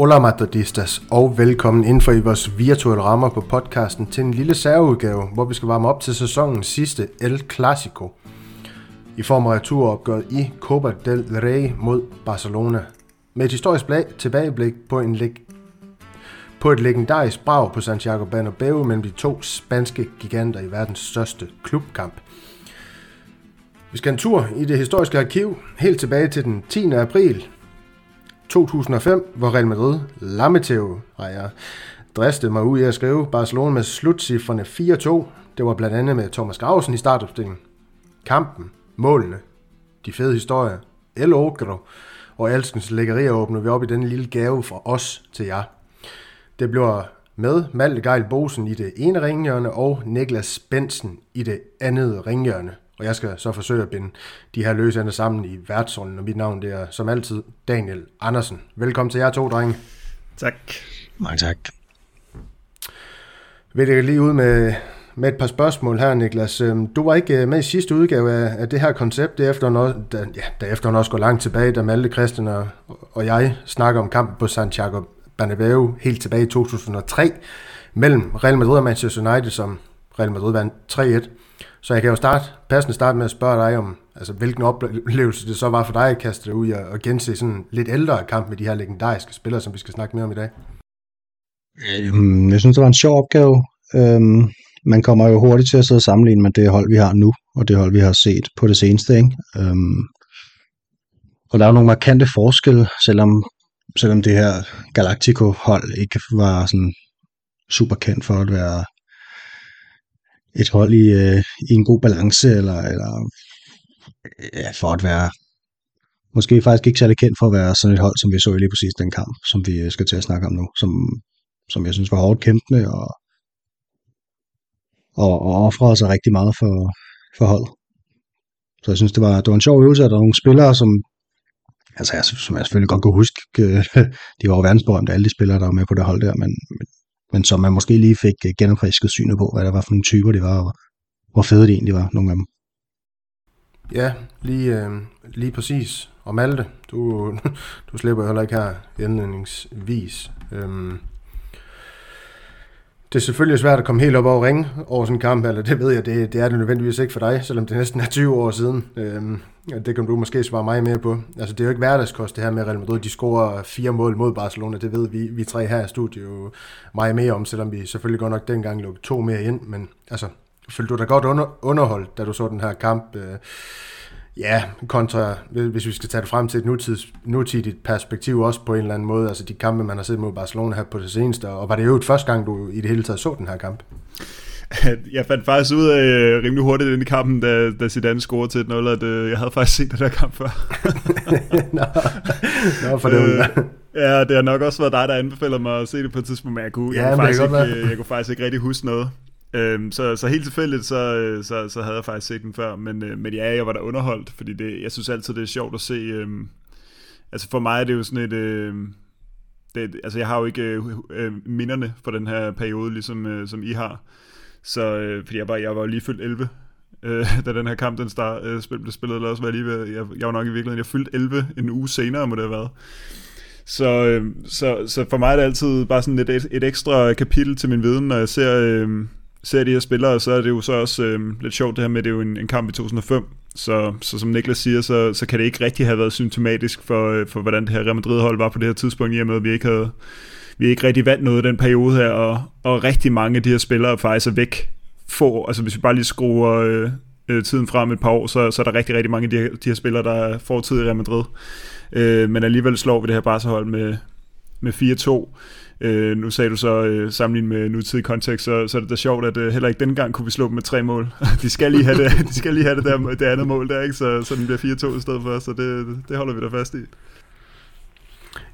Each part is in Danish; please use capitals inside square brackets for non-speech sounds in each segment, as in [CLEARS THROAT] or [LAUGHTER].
Hola Madridistas, og velkommen ind for i vores virtuelle rammer på podcasten til en lille særudgave, hvor vi skal varme op til sæsonens sidste El Clasico i form af returopgøret i Copa del Rey mod Barcelona. Med et historisk tilbageblik på, en leg på et legendarisk brag på Santiago Bernabeu mellem de to spanske giganter i verdens største klubkamp. Vi skal en tur i det historiske arkiv helt tilbage til den 10. april 2005, hvor Real Madrid, Lameteo, har jeg mig ud i at skrive Barcelona med slutcifrene 4-2. Det var blandt andet med Thomas Grausen i startopstillingen. Kampen, målene, de fede historier, El Ogro og alskens lækkerier åbner vi op i den lille gave fra os til jer. Det bliver med Malte Geil Bosen i det ene ringhjørne og Niklas Bensen i det andet ringhjørne. Og jeg skal så forsøge at binde de her løse ender sammen i værtsrollen, og mit navn det er som altid Daniel Andersen. Velkommen til jer to, drenge. Tak. Mange tak. Vil jeg lige ud med, med et par spørgsmål her, Niklas. Øhm, du var ikke øh, med i sidste udgave af, af det her koncept, det efter også, da, ja, da efter også går langt tilbage, da Malte Christian og, og jeg snakker om kampen på Santiago Bernabeu helt tilbage i 2003 mellem Real Madrid og Manchester United, som Real Madrid vandt 3-1. Så jeg kan jo starte, passende starte med at spørge dig om, altså, hvilken oplevelse det så var for dig at kaste dig ud og, gense sådan lidt ældre kamp med de her legendariske spillere, som vi skal snakke mere om i dag. Øhm, jeg synes, det var en sjov opgave. Øhm, man kommer jo hurtigt til at sidde og sammenligne med det hold, vi har nu, og det hold, vi har set på det seneste. Ikke? Øhm, og der er jo nogle markante forskelle, selvom, selvom det her Galactico-hold ikke var sådan super kendt for at være et hold i, øh, i en god balance, eller, eller ja, for at være måske faktisk ikke særlig kendt for at være sådan et hold, som vi så i lige præcis den kamp, som vi øh, skal til at snakke om nu, som, som jeg synes var hårdt kæmpende, og, og, og offrede sig rigtig meget for, for holdet. Så jeg synes, det var, det var en sjov øvelse, at der var nogle spillere, som, altså, jeg, som jeg selvfølgelig godt kunne huske, [LAUGHS] øh, de var jo verdensberømte, alle de spillere, der var med på det hold der, men, men men som man måske lige fik øh, genopfrisket synet på, hvad der var for nogle typer det var, og hvor fede de egentlig var, nogle af dem. Ja, lige, øh, lige præcis. Og Malte, du, [LAUGHS] du slipper heller ikke her indledningsvis. Øhm, det er selvfølgelig svært at komme helt op over ringe over sådan en kamp, eller det ved jeg, det, det er det nødvendigvis ikke for dig, selvom det næsten er 20 år siden. Øhm, det kan du måske svare mig mere på. Altså det er jo ikke hverdagskost det her med Real Madrid, de scorer fire mål mod Barcelona, det ved vi, vi tre her i studiet jo meget mere om, selvom vi selvfølgelig godt nok dengang lukkede to mere ind, men altså, følte du dig godt under, underholdt, da du så den her kamp? Øh, Ja, kontra, hvis vi skal tage det frem til et nutids, nutidigt perspektiv også på en eller anden måde, altså de kampe, man har set mod Barcelona her på det seneste, og var det jo første gang, du i det hele taget så den her kamp? [LAUGHS] Jeg fandt faktisk ud af øh, rimelig hurtigt ind i kampen, da, da Zidane scorede til 0 at øh, jeg havde faktisk set den der kamp før. [LAUGHS] nå, nå, for det øh, Ja, det har nok også været dig, der anbefaler mig at se det på et tidspunkt, men jeg kunne, ja, jeg, kunne faktisk ikke, jeg kunne faktisk ikke rigtig huske noget. Øhm, så, så helt tilfældigt, så, øh, så, så havde jeg faktisk set den før, men, øh, men ja, jeg var da underholdt, fordi det, jeg synes altid, det er sjovt at se, øh, altså for mig er det jo sådan et, øh, det, altså jeg har jo ikke øh, øh, minderne for den her periode, ligesom øh, som I har, så øh, fordi jeg var, jeg var lige fyldt 11, øh, [LAUGHS] da den her kamp den start, øh, spil, blev spillet, eller også var jeg lige ved, jeg, jeg var nok i virkeligheden, jeg fyldte 11 en uge senere, må det have været. Så, øh, så, så for mig er det altid bare sådan et, et ekstra kapitel til min viden, når jeg ser, øh, ser de her spillere, så er det jo så også øh, lidt sjovt det her med, at det er jo en, en kamp i 2005, så, så som Niklas siger, så, så kan det ikke rigtig have været symptomatisk for, øh, for hvordan det her Real Madrid-hold var på det her tidspunkt, i og med, at vi ikke havde vi ikke rigtig vandt noget i den periode her, og, og rigtig mange af de her spillere faktisk er væk. Få, altså hvis vi bare lige skruer øh, øh, tiden frem et par år, så, så er der rigtig, rigtig mange af de her, de her spillere, der er fortid i Real Madrid. Øh, men alligevel slår vi det her Barca-hold med, med 4-2. Øh, nu sagde du så øh, sammenlignet med nutidig kontekst, så, så er det da sjovt, at øh, heller ikke dengang gang kunne vi slå dem med tre mål. [LAUGHS] de skal lige have det, de skal lige have det, der, det andet mål der, ikke? Så, så den bliver 4-2 i stedet for, så det, det holder vi da fast i.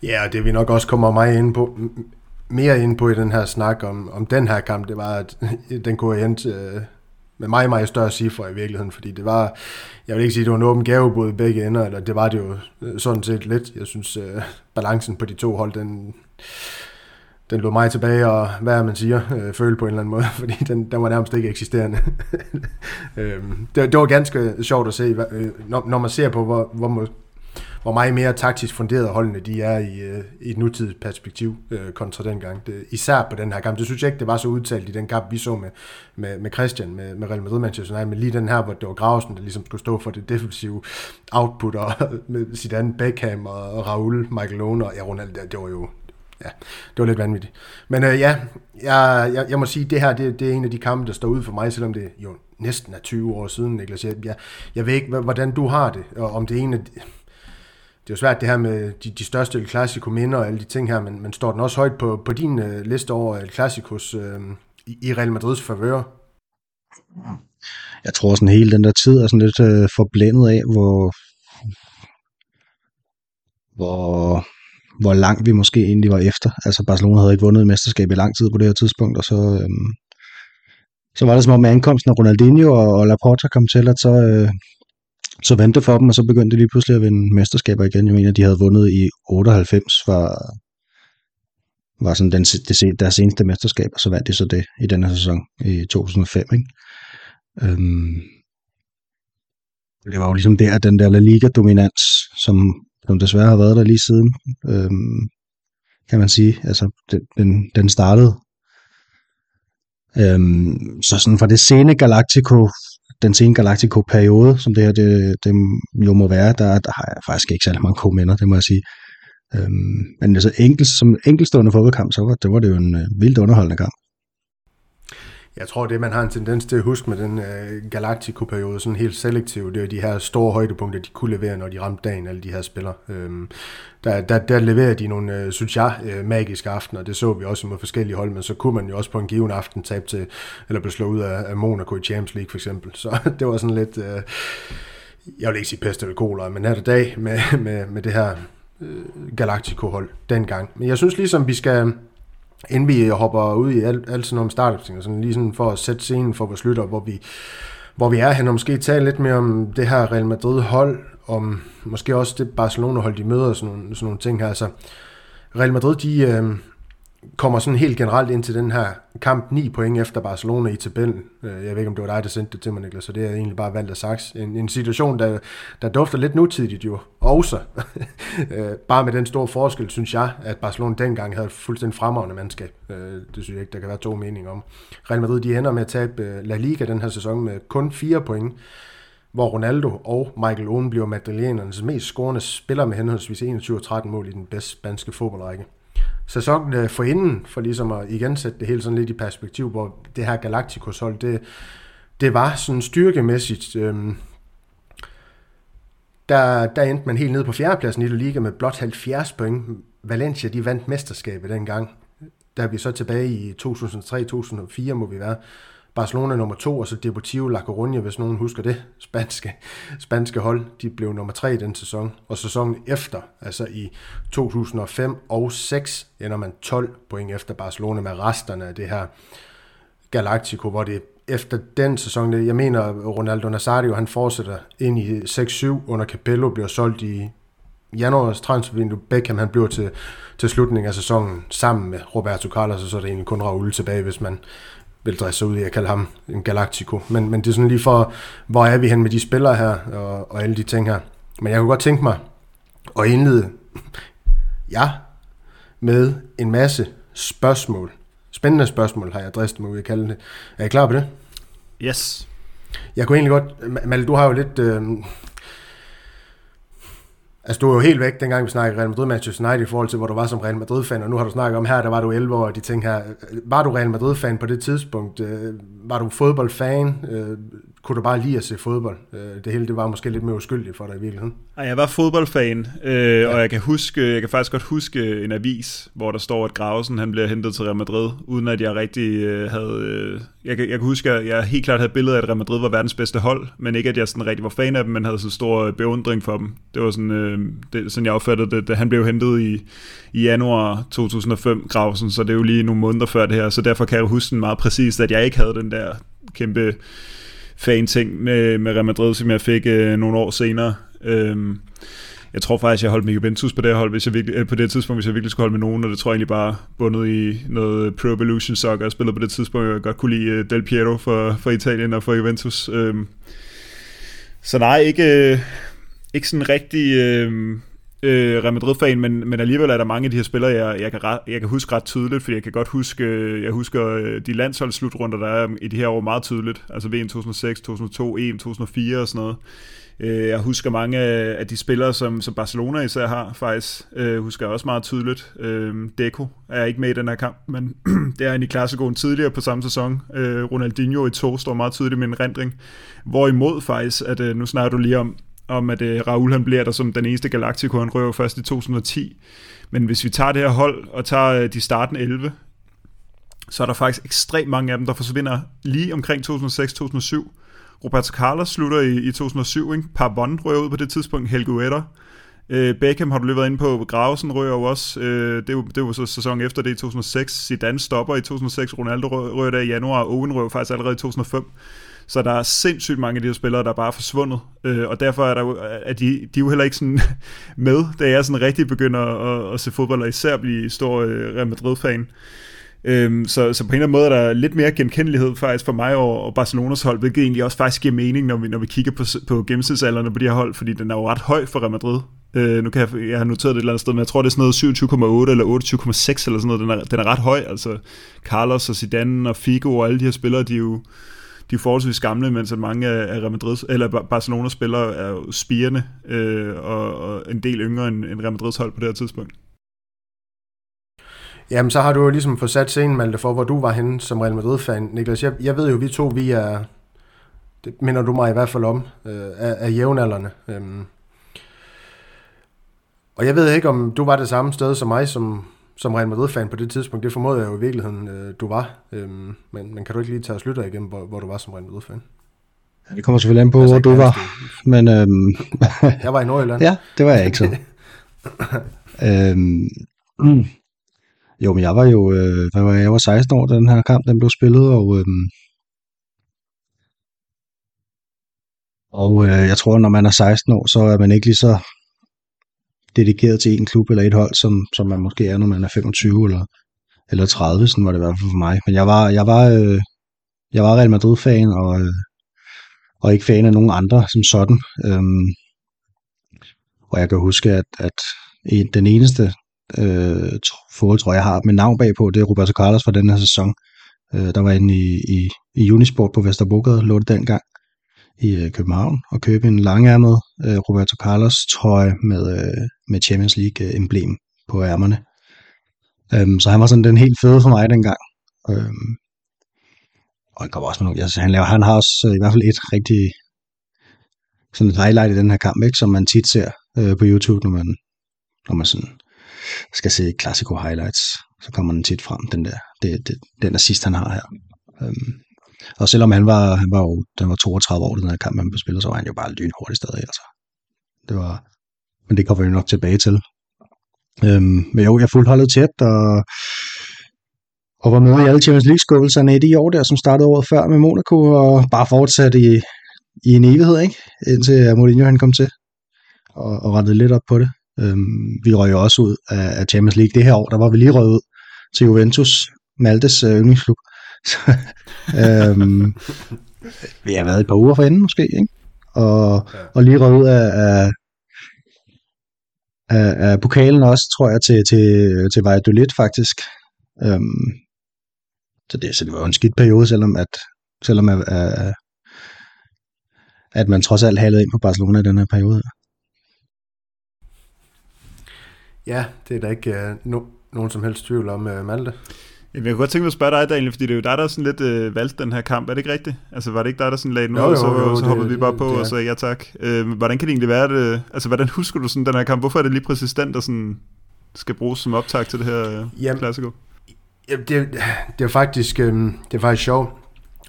Ja, det vi nok også kommer meget ind på, mere ind på i den her snak om, om den her kamp, det var, at [LAUGHS] den kunne hente øh, med meget, meget større cifre i virkeligheden, fordi det var, jeg vil ikke sige, det var en åben gave i begge ender, eller det var det jo øh, sådan set lidt. Jeg synes, øh, balancen på de to hold, den, den lå mig tilbage og, hvad man siger, øh, føle på en eller anden måde, [LAUGHS] fordi den, den var nærmest ikke eksisterende. [LAUGHS] øhm, det, det var ganske sjovt at se, øh, når, når man ser på, hvor, hvor, hvor meget mere taktisk funderet holdene de er i, øh, i et nutidigt perspektiv øh, kontra dengang. Det, især på den her kamp. Det synes jeg ikke, det var så udtalt i den kamp, vi så med, med, med Christian, med, med Real Madrid Manchester United, men lige den her, hvor det var Grausen, der ligesom skulle stå for det defensive output, og [LAUGHS] med Zidane, Beckham og, og Raul, Michael Owen og ja, Ronald, det, det var jo ja, det var lidt vanvittigt. Men øh, ja, jeg, jeg, jeg må sige, det her det, det er en af de kampe, der står ud for mig, selvom det jo næsten er 20 år siden, Niklas. Jeg, jeg, jeg ved ikke, hvordan du har det, og om det er en af det er jo svært det her med de, de største El Clasico minder og alle de ting her, men, men står den også højt på, på din øh, liste over El Clasicos øh, i, i Real Madrids favør? Jeg tror sådan hele den der tid er sådan lidt øh, forblændet af, hvor, hvor, hvor langt vi måske egentlig var efter. Altså Barcelona havde ikke vundet et mesterskab i lang tid på det her tidspunkt, og så, øhm, så var det som om med ankomsten af Ronaldinho og, og Laporta kom til, at så, øh, så vendte for dem, og så begyndte de lige pludselig at vinde mesterskaber igen. Jeg mener, de havde vundet i 98, var, var sådan den, det, deres seneste mesterskab, og så vandt de så det i denne sæson i 2005. Ikke? Øhm, det var jo ligesom der, den der La Liga-dominans, som, som desværre har været der lige siden, øhm, kan man sige, altså den, den startede. Øhm, så sådan fra det sene Galactico den sene Galactico-periode, som det her det, det jo må være, der, der har jeg faktisk ikke særlig mange gode minder, det må jeg sige. Øhm, men altså enkelt, som enkeltstående fodboldkamp, så var det, var det jo en øh, vildt underholdende kamp. Jeg tror, det man har en tendens til at huske med den øh, Galactico-periode, sådan helt selektivt, det er de her store højdepunkter, de kunne levere, når de ramte dagen, alle de her spillere. Øhm, der, der, der leverer de nogle, øh, synes jeg, øh, magiske aftener. Det så vi også med forskellige hold, men så kunne man jo også på en given aften tabe til, eller blive slået ud af, af Monaco i Champions League for eksempel. Så [LAUGHS] det var sådan lidt, øh, jeg vil ikke sige pest eller kolera, men her dag med, med, med det her øh, Galactico-hold dengang. Men jeg synes ligesom, vi skal inden vi hopper ud i alt, alt sådan om og sådan lige sådan for at sætte scenen for vores lytter, hvor vi, hvor vi er hen, og måske tale lidt mere om det her Real Madrid hold, om måske også det Barcelona hold, de møder, og sådan nogle, sådan nogle ting her. Altså, Real Madrid, de, øh, kommer sådan helt generelt ind til den her kamp 9 point efter Barcelona i tabellen. Øh, jeg ved ikke, om det var dig, der sendte det til mig, Niklas, så det er egentlig bare valgt af saks. En, en situation, der, der dufter lidt nutidigt jo, også. [LAUGHS] Øh, bare med den store forskel, synes jeg, at Barcelona dengang havde fuldstændig fremragende mandskab. Øh, det synes jeg ikke, der kan være to meninger om. Real Madrid, de ender med at tabe La Liga den her sæson med kun 4 point hvor Ronaldo og Michael Owen bliver madrilenernes mest scorende spiller med henholdsvis 21 og 13 mål i den bedste spanske fodboldrække sæsonen øh, for inden, for ligesom at igen sætte det hele sådan lidt i perspektiv, hvor det her Galacticos hold, det, det var sådan styrkemæssigt, øhm, der, der endte man helt nede på fjerdepladsen i La Liga med blot 70 point. Valencia, de vandt mesterskabet dengang. Der er vi så tilbage i 2003-2004, må vi være. Barcelona nummer to, og så Deportivo La Coruña, hvis nogen husker det, spanske, spanske hold, de blev nummer tre i den sæson. Og sæsonen efter, altså i 2005 og 6, ender man 12 point efter Barcelona med resterne af det her Galactico, hvor det efter den sæson, jeg mener Ronaldo Nazario, han fortsætter ind i 6-7 under Capello, bliver solgt i januars transfervindue. Beckham han bliver til, til slutningen af sæsonen sammen med Roberto Carlos, og så er det egentlig kun Raul tilbage, hvis man vil dresse sig ud i at kalde ham en Galactico. Men, men det er sådan lige for, hvor er vi hen med de spillere her, og, og alle de ting her. Men jeg kunne godt tænke mig at indlede, ja, med en masse spørgsmål. Spændende spørgsmål har jeg dristet mig ud at kalde det. Er I klar på det? Yes. Jeg kunne egentlig godt, Mal, du har jo lidt, øh, Altså, du var jo helt væk, dengang vi snakkede Real Madrid Manchester United i forhold til, hvor du var som Real Madrid-fan, og nu har du snakket om her, der var du 11 år, og de ting her. Var du Real Madrid-fan på det tidspunkt? Øh, var du fodboldfan? Øh, Øh, kunne du bare lide at se fodbold? Øh, det hele det var måske lidt mere uskyldigt for dig i virkeligheden. Ej, jeg var fodboldfan, øh, ja. og jeg kan huske, jeg kan faktisk godt huske en avis, hvor der står, at Grausen han bliver hentet til Real Madrid, uden at jeg rigtig øh, havde... Øh, jeg, jeg kan huske, at jeg helt klart havde billedet af, at Real Madrid var verdens bedste hold, men ikke at jeg sådan rigtig var fan af dem, men havde så stor beundring for dem. Det var sådan, øh, det, sådan jeg opfattede det, da han blev hentet i, i januar 2005, Grausen, så det er jo lige nogle måneder før det her, så derfor kan jeg huske meget præcist, at jeg ikke havde den der kæmpe fan-ting med, med Real Madrid, som jeg fik øh, nogle år senere. Øhm, jeg tror faktisk, jeg holdt med Juventus på det hold, hvis jeg virkelig, øh, på det tidspunkt, hvis jeg virkelig skulle holde med nogen, og det tror jeg egentlig bare bundet i noget Pro Evolution Soccer, jeg spillede på det tidspunkt, jeg godt kunne lide øh, Del Piero for, for Italien og for Juventus. Øhm, så nej, ikke, øh, ikke sådan rigtig øh, øh, Real Madrid-fan, men, men alligevel er der mange af de her spillere, jeg, jeg, kan, jeg kan huske ret tydeligt, fordi jeg kan godt huske, øh, jeg husker øh, de landsholdsslutrunder, der er um, i de her år meget tydeligt, altså VM 2006, 2002, EM 2004 og sådan noget. Øh, jeg husker mange af de spillere, som, som Barcelona især har, faktisk. Øh, husker jeg også meget tydeligt. Øh, Deco er ikke med i den her kamp, men [CLEARS THROAT] det er en i Clasicoen tidligere på samme sæson. Øh, Ronaldinho i to står meget tydeligt med en rendring. Hvorimod faktisk, at øh, nu snakker du lige om, om at øh, Raul han bliver der som den eneste Galactico, han røver først i 2010. Men hvis vi tager det her hold og tager øh, de starten 11, så er der faktisk ekstremt mange af dem, der forsvinder lige omkring 2006-2007. Roberto Carlos slutter i, i 2007, ikke? Parbon røver ud på det tidspunkt, Helge Uetter. Øh, Beckham har du lige været inde på, Gravesen rører jo også, øh, det, var, det var så sæson efter det i 2006, Zidane stopper i 2006, Ronaldo rører der i januar, Owen rører faktisk allerede i 2005. Så der er sindssygt mange af de her spillere, der er bare forsvundet, øh, og derfor er, der, er de, de er jo heller ikke sådan [LAUGHS] med, da jeg sådan rigtig begynder at, at se fodbold, og især blive stor øh, Real Madrid-fan. Øhm, så, så på en eller anden måde er der lidt mere genkendelighed faktisk for mig og, og Barcelonas hold, hvilket egentlig også faktisk giver mening, når vi, når vi kigger på, på gennemsnitsalderne på de her hold, fordi den er jo ret høj for Real Madrid. Øh, nu kan jeg, jeg har noteret det et eller andet sted, men jeg tror, det er sådan noget 27,8 eller 28,6 eller sådan noget. Den er, den er ret høj, altså Carlos og Zidane og Figo og alle de her spillere, de er jo, de er forholdsvis gamle, mens at mange af Real Madrid, eller Barcelona spillere er spirende øh, og, og en del yngre end, end Real Madrids hold på det her tidspunkt. Jamen, så har du jo ligesom fået sat scenen, Malte, for hvor du var henne som Real Madrid-fan. Niklas, jeg, jeg ved jo, vi to, vi er, det minder du mig i hvert fald om, øh, af, af jævnaldrende. Øhm. Og jeg ved ikke, om du var det samme sted som mig, som, som Real Madrid-fan på det tidspunkt. Det formoder jeg jo i virkeligheden, øh, du var. Øhm, men, men kan du ikke lige tage os lytter igen, hvor, hvor du var som Real Madrid-fan? Det kommer selvfølgelig an på, altså, hvor du var. Men, øhm, [LAUGHS] jeg var i Nordjylland. Ja, det var jeg ikke så. [LAUGHS] øhm, mm. Jo, men jeg var jo, øh, hvad var jeg, jeg var 16 år, da den her kamp den blev spillet, og, øh, og øh, jeg tror, når man er 16 år, så er man ikke lige så dedikeret til en klub eller et hold, som, som man måske er, når man er 25 eller, eller 30, sådan var det i hvert fald for mig. Men jeg var, jeg var, øh, jeg var Real Madrid-fan, og, øh, og ikke fan af nogen andre som sådan. Øhm, og jeg kan huske, at, at den eneste øh, fodbold, tror jeg, har med navn bagpå, det er Roberto Carlos fra den her sæson. Øh, der var inde i, i, i Unisport på Vesterbrogade, lå det dengang i øh, København, og købe en langærmet øh, Roberto Carlos trøje med, øh, med Champions League øh, emblem på ærmerne. Øhm, så han var sådan den helt fede for mig dengang. Øhm, og han kommer også med nogle, altså han, laver, han har også øh, i hvert fald et rigtig sådan et highlight i den her kamp, ikke, som man tit ser øh, på YouTube, når man, når man sådan skal se Classico highlights, så kommer den tit frem, den der, det, det, den assist, han har her. Øhm, og selvom han var, han var jo, den var 32 år, den her kamp, han spillet, så var han jo bare lynhurtig stadig, altså. Det var, men det kommer vi nok tilbage til. Øhm, men jo, jeg fulgte holdet tæt, og, og var med i alle Champions League-skuffelserne i de år der, som startede året før med Monaco, og bare fortsatte i, i en evighed, ikke? indtil Mourinho han kom til og, og rettede lidt op på det. Øhm, vi røg jo også ud af, af Champions League det her år. Der var vi lige røget ud til Juventus, Maltes øh, yndlingsklub øhm, vi har været et par uger for enden måske, ikke? Og, og lige røget ud af, af, af, af pokalen også, tror jeg, til, til, til Valladolid faktisk. Øhm, så, det, så det var jo en skidt periode, selvom at, selvom at, at, at man trods alt halede ind på Barcelona i den her periode. Ja, det er der ikke uh, no, nogen som helst tvivl om, uh, Malte. Jamen, jeg kunne godt tænke mig at spørge dig, Daniel, fordi det er jo dig, der sådan lidt øh, valgte den her kamp. Er det ikke rigtigt? Altså, var det ikke dig, der sådan lagde den ud, så, jo, så hoppede det, vi bare på og sagde ja tak. Øh, hvordan kan det egentlig være, det, altså, hvordan husker du sådan den her kamp? Hvorfor er det lige præcis den, der sådan skal bruges som optag til det her øh, Jamen, klassiko? Jamen, det, det er faktisk, øh, det er faktisk sjovt,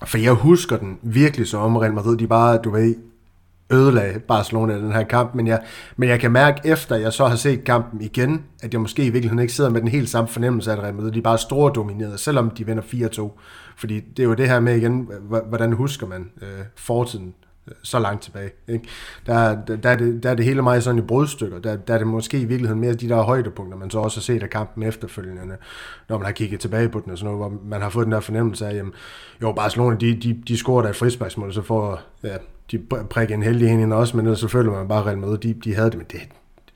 for jeg husker den virkelig så om Real Madrid, de bare, du ved, ødelagde Barcelona i den her kamp, men jeg, men jeg kan mærke efter, jeg så har set kampen igen, at jeg måske i virkeligheden ikke sidder med den helt samme fornemmelse af, at Real Madrid de er bare store domineret, selvom de vinder 4-2. Fordi det er jo det her med igen, hvordan husker man øh, fortiden øh, så langt tilbage. Ikke? Der, der, der, er det, der er det hele meget sådan i brudstykker. Der, der er det måske i virkeligheden mere de der højdepunkter, man så også har set af kampen efterfølgende, når man har kigget tilbage på den og sådan noget, hvor man har fået den der fornemmelse af, jamen, jo, Barcelona, de, de, de scorer der et frisparksmål, så får ja, de prikker en heldig ind også, men så føler man bare reelt med, de, de havde det, men det,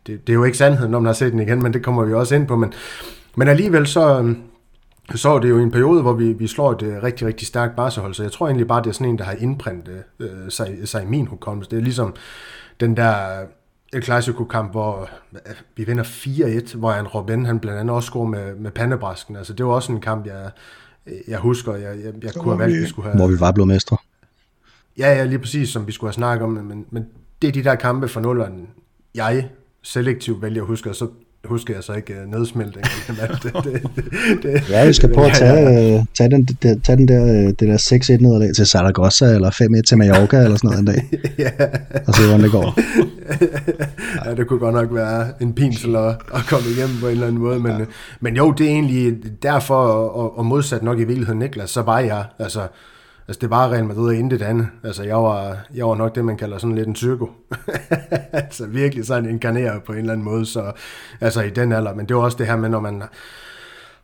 det, det, er jo ikke sandheden, når man har set den igen, men det kommer vi også ind på, men, men alligevel så, så er det jo en periode, hvor vi, vi slår et uh, rigtig, rigtig stærkt Barca-hold, så jeg tror egentlig bare, det er sådan en, der har indprintet uh, sig, sig i min hukommelse. Det er ligesom den der El Clasico-kamp, hvor uh, vi vinder 4-1, hvor en Robben, han blandt andet også scorer med, med pandebrasken. Altså, det var også en kamp, jeg, jeg husker, jeg, jeg, jeg kunne have valgt, at vi skulle have... Hvor vi var blevet mestre. Ja, ja, lige præcis, som vi skulle have snakket om, men, men det er de der kampe for nulleren, jeg selektivt vælger at huske, og så husker jeg så ikke uh, nedsmeltning. det, det, det, [LAUGHS] ja, vi skal prøve at tage, ja, ja. tage, den, det, tage den der, øh, det der 6-1 nederlag til Zaragoza, eller 5-1 til Mallorca, eller sådan noget en dag. [LAUGHS] ja. Og se, hvordan det går. [LAUGHS] ja, det kunne godt nok være en pinsel at, at komme igennem på en eller anden måde, men, ja. men jo, det er egentlig derfor, og, og modsat nok i virkeligheden Niklas, så var jeg, altså, Altså, det var Real Madrid og intet andet. Altså, jeg var, jeg var nok det, man kalder sådan lidt en psyko. [LAUGHS] altså, virkelig sådan inkarneret på en eller anden måde. Så, altså, i den alder. Men det var også det her med, når man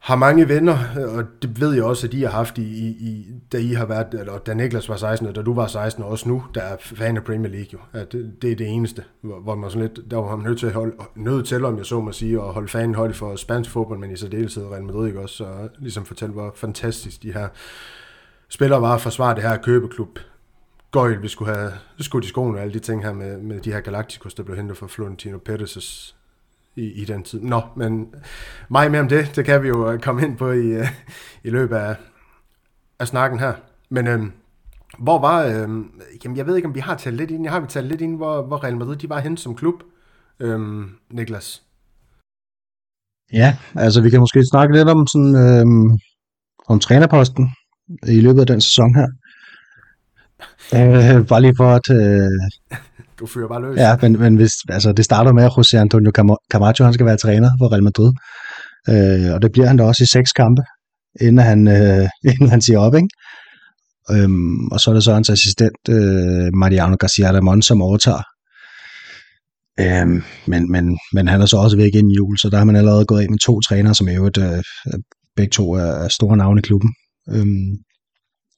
har mange venner, og det ved jeg også, at I har haft, i, i, da I har været, eller da Niklas var 16, og da du var 16, og også nu, der er fan af Premier League jo. At det, det, er det eneste, hvor, hvor man sådan lidt, der var man nødt til at holde, nødt til, om jeg så må sige, at holde fanen højt for spansk fodbold, men i særdeleshed Real Madrid, ikke også? Så ligesom fortælle, hvor fantastisk de her spiller var forsvare det her købeklub gøjl, vi skulle have skudt i skoene og alle de ting her med, med de her Galacticos, der blev hentet fra Florentino Perez' i, i den tid. Nå, men meget mere om det, det kan vi jo øh, komme ind på i, øh, i løbet af, af snakken her. Men øhm, hvor var, øhm, jamen jeg ved ikke, om vi har talt lidt ind, jeg har vi talt lidt ind, hvor, hvor Real Madrid de var hen som klub, øhm, Niklas. Ja, altså vi kan måske snakke lidt om sådan, øhm, om trænerposten i løbet af den sæson her. Øh, bare lige for at... Øh, du fyrer bare løs. Ja, men, men hvis, altså, det starter med, at José Antonio Camacho han skal være træner for Real Madrid. Øh, og det bliver han da også i seks kampe, inden han, øh, [LAUGHS] inden han siger op, ikke? Øhm, og så er det så hans assistent, øh, Mariano Garcia Ramon, som overtager. Øhm, men, men, men han er så også væk ind i jul, så der har man allerede gået af med to trænere, som er jo et, øh, begge to er store navne i klubben. Øhm,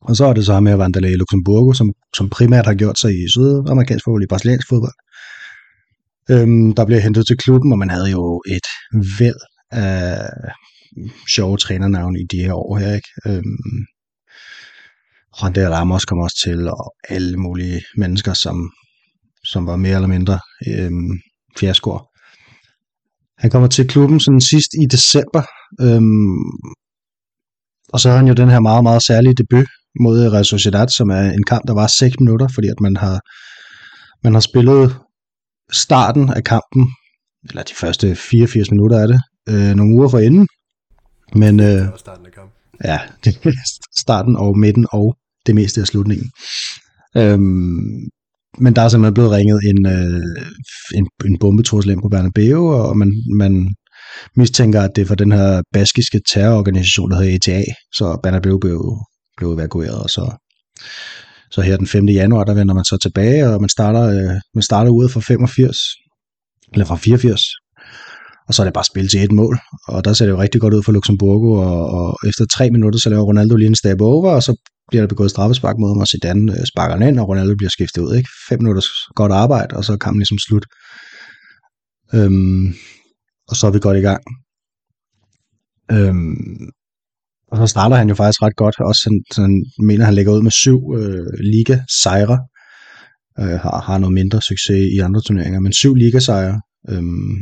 og så er det så med Vandalay Luxemburgo, som, som primært har gjort sig i sydamerikansk fodbold, i brasiliansk fodbold. Øhm, der bliver hentet til klubben, og man havde jo et væld af sjove trænernavne i de her år her. Ikke? Øhm, Rondé Ramos kom også til, og alle mulige mennesker, som, som var mere eller mindre øhm, fiaskoer. Han kommer til klubben sådan sidst i december, øhm, og så har han jo den her meget, meget særlige debut mod Real Sociedad, som er en kamp, der var 6 minutter, fordi at man har, man har spillet starten af kampen, eller de første 84 minutter af det, øh, nogle uger for enden. Men, øh, starten af kampen. Ja, det [LAUGHS] er starten og midten og det meste af slutningen. Øhm, men der er simpelthen blevet ringet en, øh, en, en bombetrussel ind på Bernabeu, og man, man mistænker, at det er for den her baskiske terrororganisation, der hedder ETA, så Bernabeu blev, blev evakueret, og så, så her den 5. januar, der vender man så tilbage, og man starter, øh, man starter ude fra 85, eller fra 84, og så er det bare spil til et mål, og der ser det jo rigtig godt ud for Luxemburgo, og, og efter tre minutter, så laver Ronaldo lige en stab over, og så bliver der begået straffespark mod ham, og Zidane øh, sparker den ind, og Ronaldo bliver skiftet ud. Ikke? Fem minutters godt arbejde, og så er kampen ligesom slut. Øhm, og så er vi godt i gang. Øhm, og så starter han jo faktisk ret godt. Også sådan, sådan mener, han lægger ud med syv øh, liga-sejre. Øh, har, har noget mindre succes i andre turneringer, men syv ligasejre. Øhm,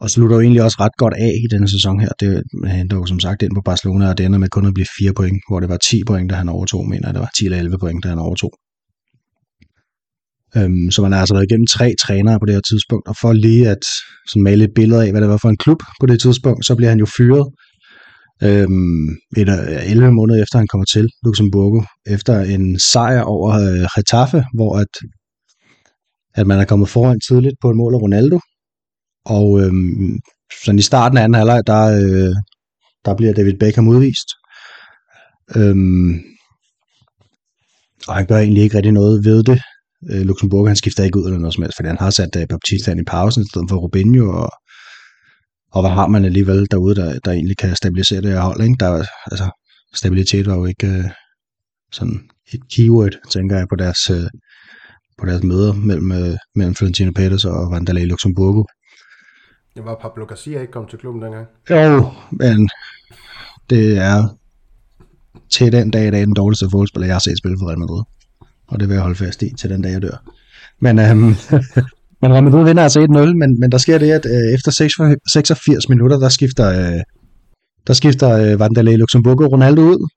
og slutter jo egentlig også ret godt af i denne sæson her. Det henter jo som sagt ind på Barcelona, og det ender med kun at blive 4 point, hvor det var 10 point, da han overtog, mener jeg, det var 10 eller 11 point, da han overtog. Øhm, så man har altså været igennem tre trænere på det her tidspunkt, og for lige at sådan male et billede af, hvad det var for en klub på det tidspunkt, så bliver han jo fyret øhm, et, 11 måneder efter han kommer til Luxemburgo, efter en sejr over øh, Getafe, hvor at, at man er kommet foran tidligt på et mål af Ronaldo, og øhm, sådan i starten af anden halvleg, der, øh, der bliver David Beckham udvist. Øhm, og han gør egentlig ikke rigtig noget ved det. Øh, Luxemburg, han skifter ikke ud eller noget som helst, fordi han har sat øh, Baptista ind i pausen i stedet for Robinho, og, og hvad har man alligevel derude, der, der egentlig kan stabilisere det her hold, ikke? Der, altså, stabilitet var jo ikke uh, sådan et keyword, tænker jeg, på deres, uh, på deres møder mellem, uh, mellem Florentino Pérez og Vandalay Luxemburgo. Det var Pablo Garcia ikke kom til klubben dengang? Jo, men det er til den dag i dag den dårligste fodboldspiller, jeg har set spille for Real Madrid. Og det vil jeg holde fast i til den dag, jeg dør. Men, øhm, [LAUGHS] men Real Madrid vinder altså 1-0, men, men der sker det, at øh, efter 86 minutter, der skifter, øh, der skifter øh, Vandalay Luxemburgo Ronaldo ud.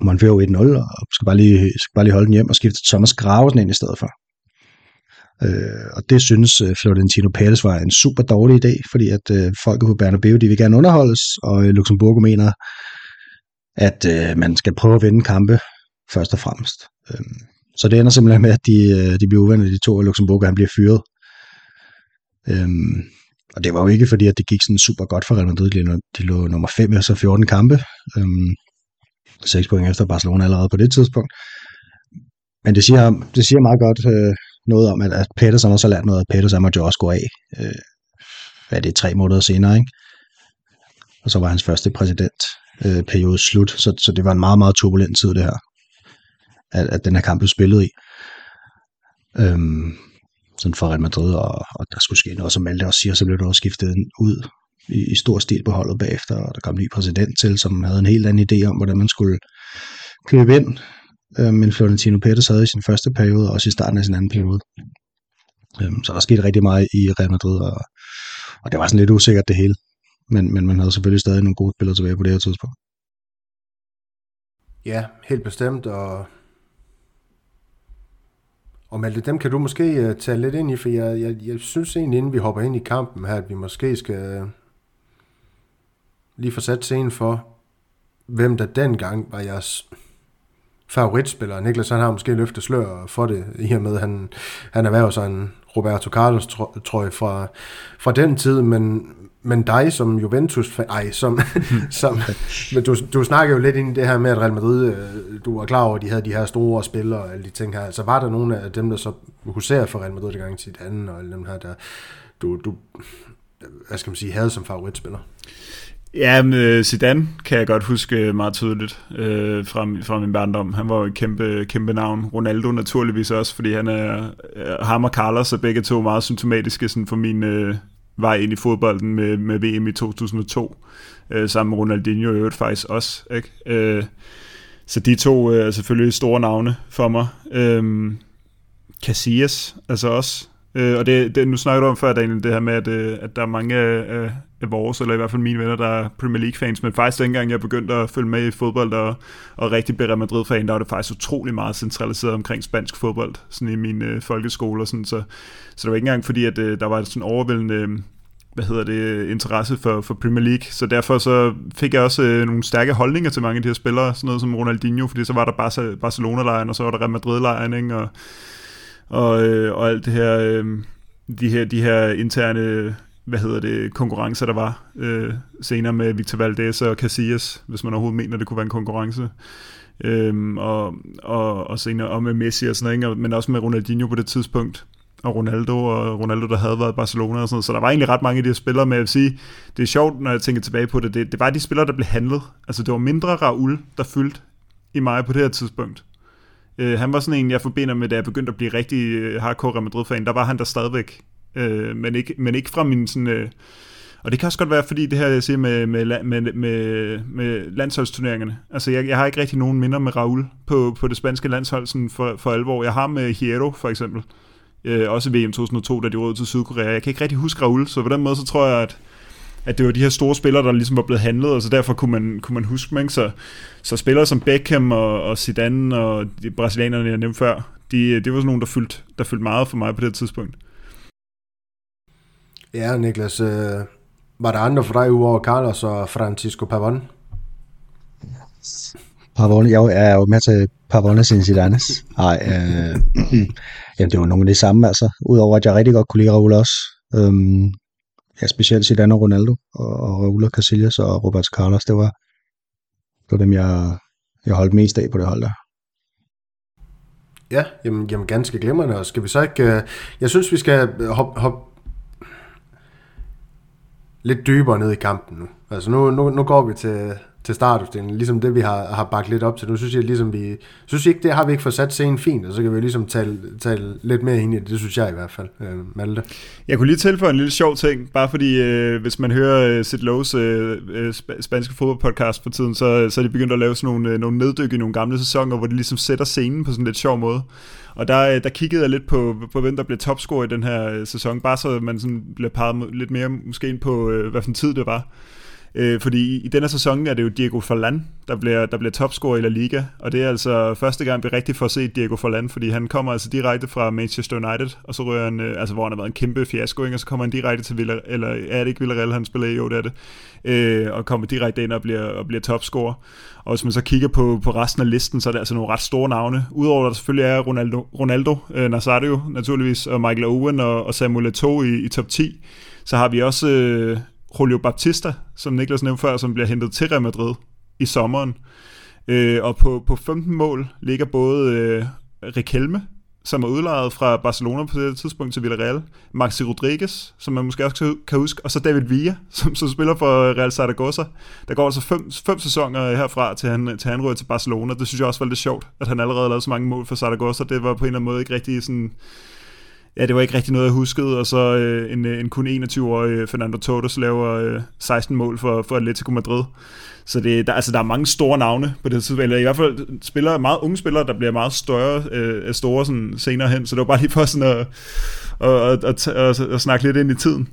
Man fører 1-0, og skal bare, lige, skal bare lige holde den hjem og skifte Thomas Gravesen ind i stedet for. Øh, og det synes øh, Florentino Pérez var en super dårlig idé, fordi at øh, folket på Bernabeu, de vil gerne underholdes, og øh, Luxemburgo mener, at øh, man skal prøve at vinde kampe først og fremmest. Øh, så det ender simpelthen med, at de, øh, de bliver uvenner, de to, og han bliver fyret. Øhm, og det var jo ikke fordi, at det gik sådan super godt for Real Madrid. De lå, nummer 5 så 14 kampe. Øhm, 6 point efter Barcelona allerede på det tidspunkt. Men det siger, det siger meget godt øh, noget om, at, at Pedersen også har lært noget, at Pedersen måtte jo også gå af. Øh, hvad er det, tre måneder senere, ikke? Og så var hans første præsidentperiode øh, slut, så, så det var en meget, meget turbulent tid, det her, at, at den her kamp blev spillet i. Øhm, sådan for Real Madrid, og, og der skulle ske noget, som Malte også siger, så blev der også skiftet ud i, i stor stil på holdet bagefter, og der kom en ny præsident til, som havde en helt anden idé om, hvordan man skulle købe ind øh, men Florentino Pérez havde i sin første periode, og også i starten af sin anden periode. Øh, så der skete rigtig meget i Real Madrid, og, og det var sådan lidt usikkert det hele. Men, men man havde selvfølgelig stadig nogle gode spillere tilbage på det her tidspunkt. Ja, helt bestemt, og og Malte, dem kan du måske øh, tage lidt ind i, for jeg, jeg, jeg synes egentlig, inden vi hopper ind i kampen her, at vi måske skal øh, lige få sat scenen for, hvem der dengang var jeres favoritspiller. Niklas han har måske løftet slør for det, i og med, at han, han erhverver sig en Roberto Carlos trøje fra, fra den tid, men, men dig som Juventus, ej, som, [LAUGHS] som men du, du snakker jo lidt ind i det her med, at Real Madrid, øh, du var klar over, at de havde de her store spillere og alle de ting her. Altså var der nogle af dem, der så huserer for Real Madrid gang til anden, og alle dem her, der du, du hvad skal man sige, havde som favoritspiller? Ja, men øh, Zidane kan jeg godt huske meget tydeligt øh, fra, fra min barndom. Han var jo et kæmpe, kæmpe navn. Ronaldo naturligvis også, fordi han er, øh, ham og Carlos er begge to meget symptomatiske sådan for min øh, vej ind i fodbolden med, med VM i 2002. Øh, sammen med Ronaldinho i øvrigt faktisk også. Ikke? Øh, så de to øh, er selvfølgelig store navne for mig. Øh, Casillas, altså også. Øh, og det, det, nu snakker du om før, Daniel, det her med, at, øh, at der er mange af, af vores, eller i hvert fald mine venner, der er Premier League-fans, men faktisk dengang jeg begyndte at følge med i fodbold og, og rigtig blive Real Madrid-fan, der var det faktisk utrolig meget centraliseret omkring spansk fodbold, sådan i min øh, folkeskole og sådan, så, så det var ikke engang fordi, at øh, der var sådan overvældende øh, hvad hedder det, interesse for, for Premier League, så derfor så fik jeg også øh, nogle stærke holdninger til mange af de her spillere, sådan noget som Ronaldinho, fordi så var der Barcelona-lejren, og så var der Real Madrid-lejren, ikke? og, og, øh, og alt det her, øh, de her, de her interne hvad hedder det, konkurrencer, der var øh, senere med Victor Valdez og Casillas, hvis man overhovedet mener, det kunne være en konkurrence. Øhm, og, og, og senere og med Messi og sådan noget, men også med Ronaldinho på det tidspunkt, og Ronaldo, og Ronaldo, der havde været i Barcelona og sådan noget. Så der var egentlig ret mange af de her spillere, men jeg vil sige, det er sjovt, når jeg tænker tilbage på det, det, det var de spillere, der blev handlet. Altså det var mindre Raul, der fyldte i mig på det her tidspunkt. Øh, han var sådan en, jeg forbinder med, da jeg begyndte at blive rigtig øh, hardcore Real Madrid-fan, der var han der stadigvæk øh, men, ikke, men ikke fra min sådan... Øh, og det kan også godt være, fordi det her, jeg siger med, med, med, med, med landsholdsturneringerne. Altså, jeg, jeg har ikke rigtig nogen minder med Raul på, på det spanske landshold sådan for, for alvor. Jeg har med Hierro, for eksempel. Øh, også VM 2002, da de råd til Sydkorea. Jeg kan ikke rigtig huske Raul, så på den måde, så tror jeg, at, at det var de her store spillere, der ligesom var blevet handlet, og så derfor kunne man, kunne man huske dem. Så, så spillere som Beckham og, og Zidane og de brasilianerne, jeg nævnte før, de, det var sådan nogle, der fyldte, der fyldte meget for mig på det tidspunkt. Ja, Niklas, øh, var der andre for dig uover Carlos og Francisco Pavon? Pavon, jeg er jo med til Pavon og Zidanes. Nej, øh, [CLEARS THROAT] jamen det var nogle af de samme, altså. Udover at jeg rigtig godt kunne lide Raul også. Øhm, ja, specielt Zidane og Ronaldo, og, og Raul og Casillas og Roberto Carlos, det var, det var dem, jeg, jeg holdt mest af på det hold der. Ja, jamen, jamen ganske glimrende, og skal vi så ikke... Uh, jeg synes, vi skal hoppe hop lidt dybere ned i kampen nu. Altså nu, nu, nu går vi til, til startopstillingen, ligesom det vi har, har bakket lidt op til. Nu synes jeg ligesom vi, synes ikke, det har vi ikke fået sat scenen fint, og så kan vi ligesom tale, tale lidt mere ind i det, det synes jeg i hvert fald, øh, Malte. Jeg kunne lige tilføje en lille sjov ting, bare fordi øh, hvis man hører øh, Sid Lowe's øh, øh sp- spanske fodboldpodcast for tiden, så, så er de begyndt at lave sådan nogle, øh, nogle neddyk i nogle gamle sæsoner, hvor de ligesom sætter scenen på sådan en lidt sjov måde. Og der, øh, der kiggede jeg lidt på, på hvem der blev topscorer i den her øh, sæson, bare så man sådan blev peget lidt mere måske ind på, øh, hvad for en tid det var. Øh, fordi i denne sæson er det jo Diego Forlan, der bliver, der bliver topscorer i La Liga, og det er altså første gang, vi rigtig får set Diego Forlan, fordi han kommer altså direkte fra Manchester United, og så rører han, øh, altså hvor han har været en kæmpe fiasko, ikke? og så kommer han direkte til Villa, eller er det ikke Villarreal, han spiller i? Jo, det er det. Øh, og kommer direkte ind og bliver, og bliver topscorer. Og hvis man så kigger på, på resten af listen, så er det altså nogle ret store navne. Udover at der selvfølgelig er Ronaldo, Ronaldo øh, Nazario naturligvis, og Michael Owen og, og Samuel Eto'o i, i top 10, så har vi også øh, Julio Baptista, som Niklas nævnte før, som bliver hentet til Real Madrid i sommeren. Øh, og på, på 15 mål ligger både øh, Riquelme, som er udlejet fra Barcelona på det tidspunkt til Villarreal, Maxi Rodriguez, som man måske også kan huske, og så David Villa, som, som spiller for Real Zaragoza. Der går altså fem, fem sæsoner herfra til han, til han rører til Barcelona. Det synes jeg også var lidt sjovt, at han allerede lavede så mange mål for Zaragoza. Det var på en eller anden måde ikke rigtig sådan ja, det var ikke rigtig noget, jeg huskede, og så øh, en, øh, en kun 21-årig øh, Fernando Torres laver øh, 16 mål for, for Atletico Madrid. Så det, der, altså, der er mange store navne på det tidspunkt, eller i hvert fald spillere, meget unge spillere, der bliver meget større, øh, store sådan, senere hen, så det var bare lige for sådan at, at, at, at, at, at snakke lidt ind i tiden.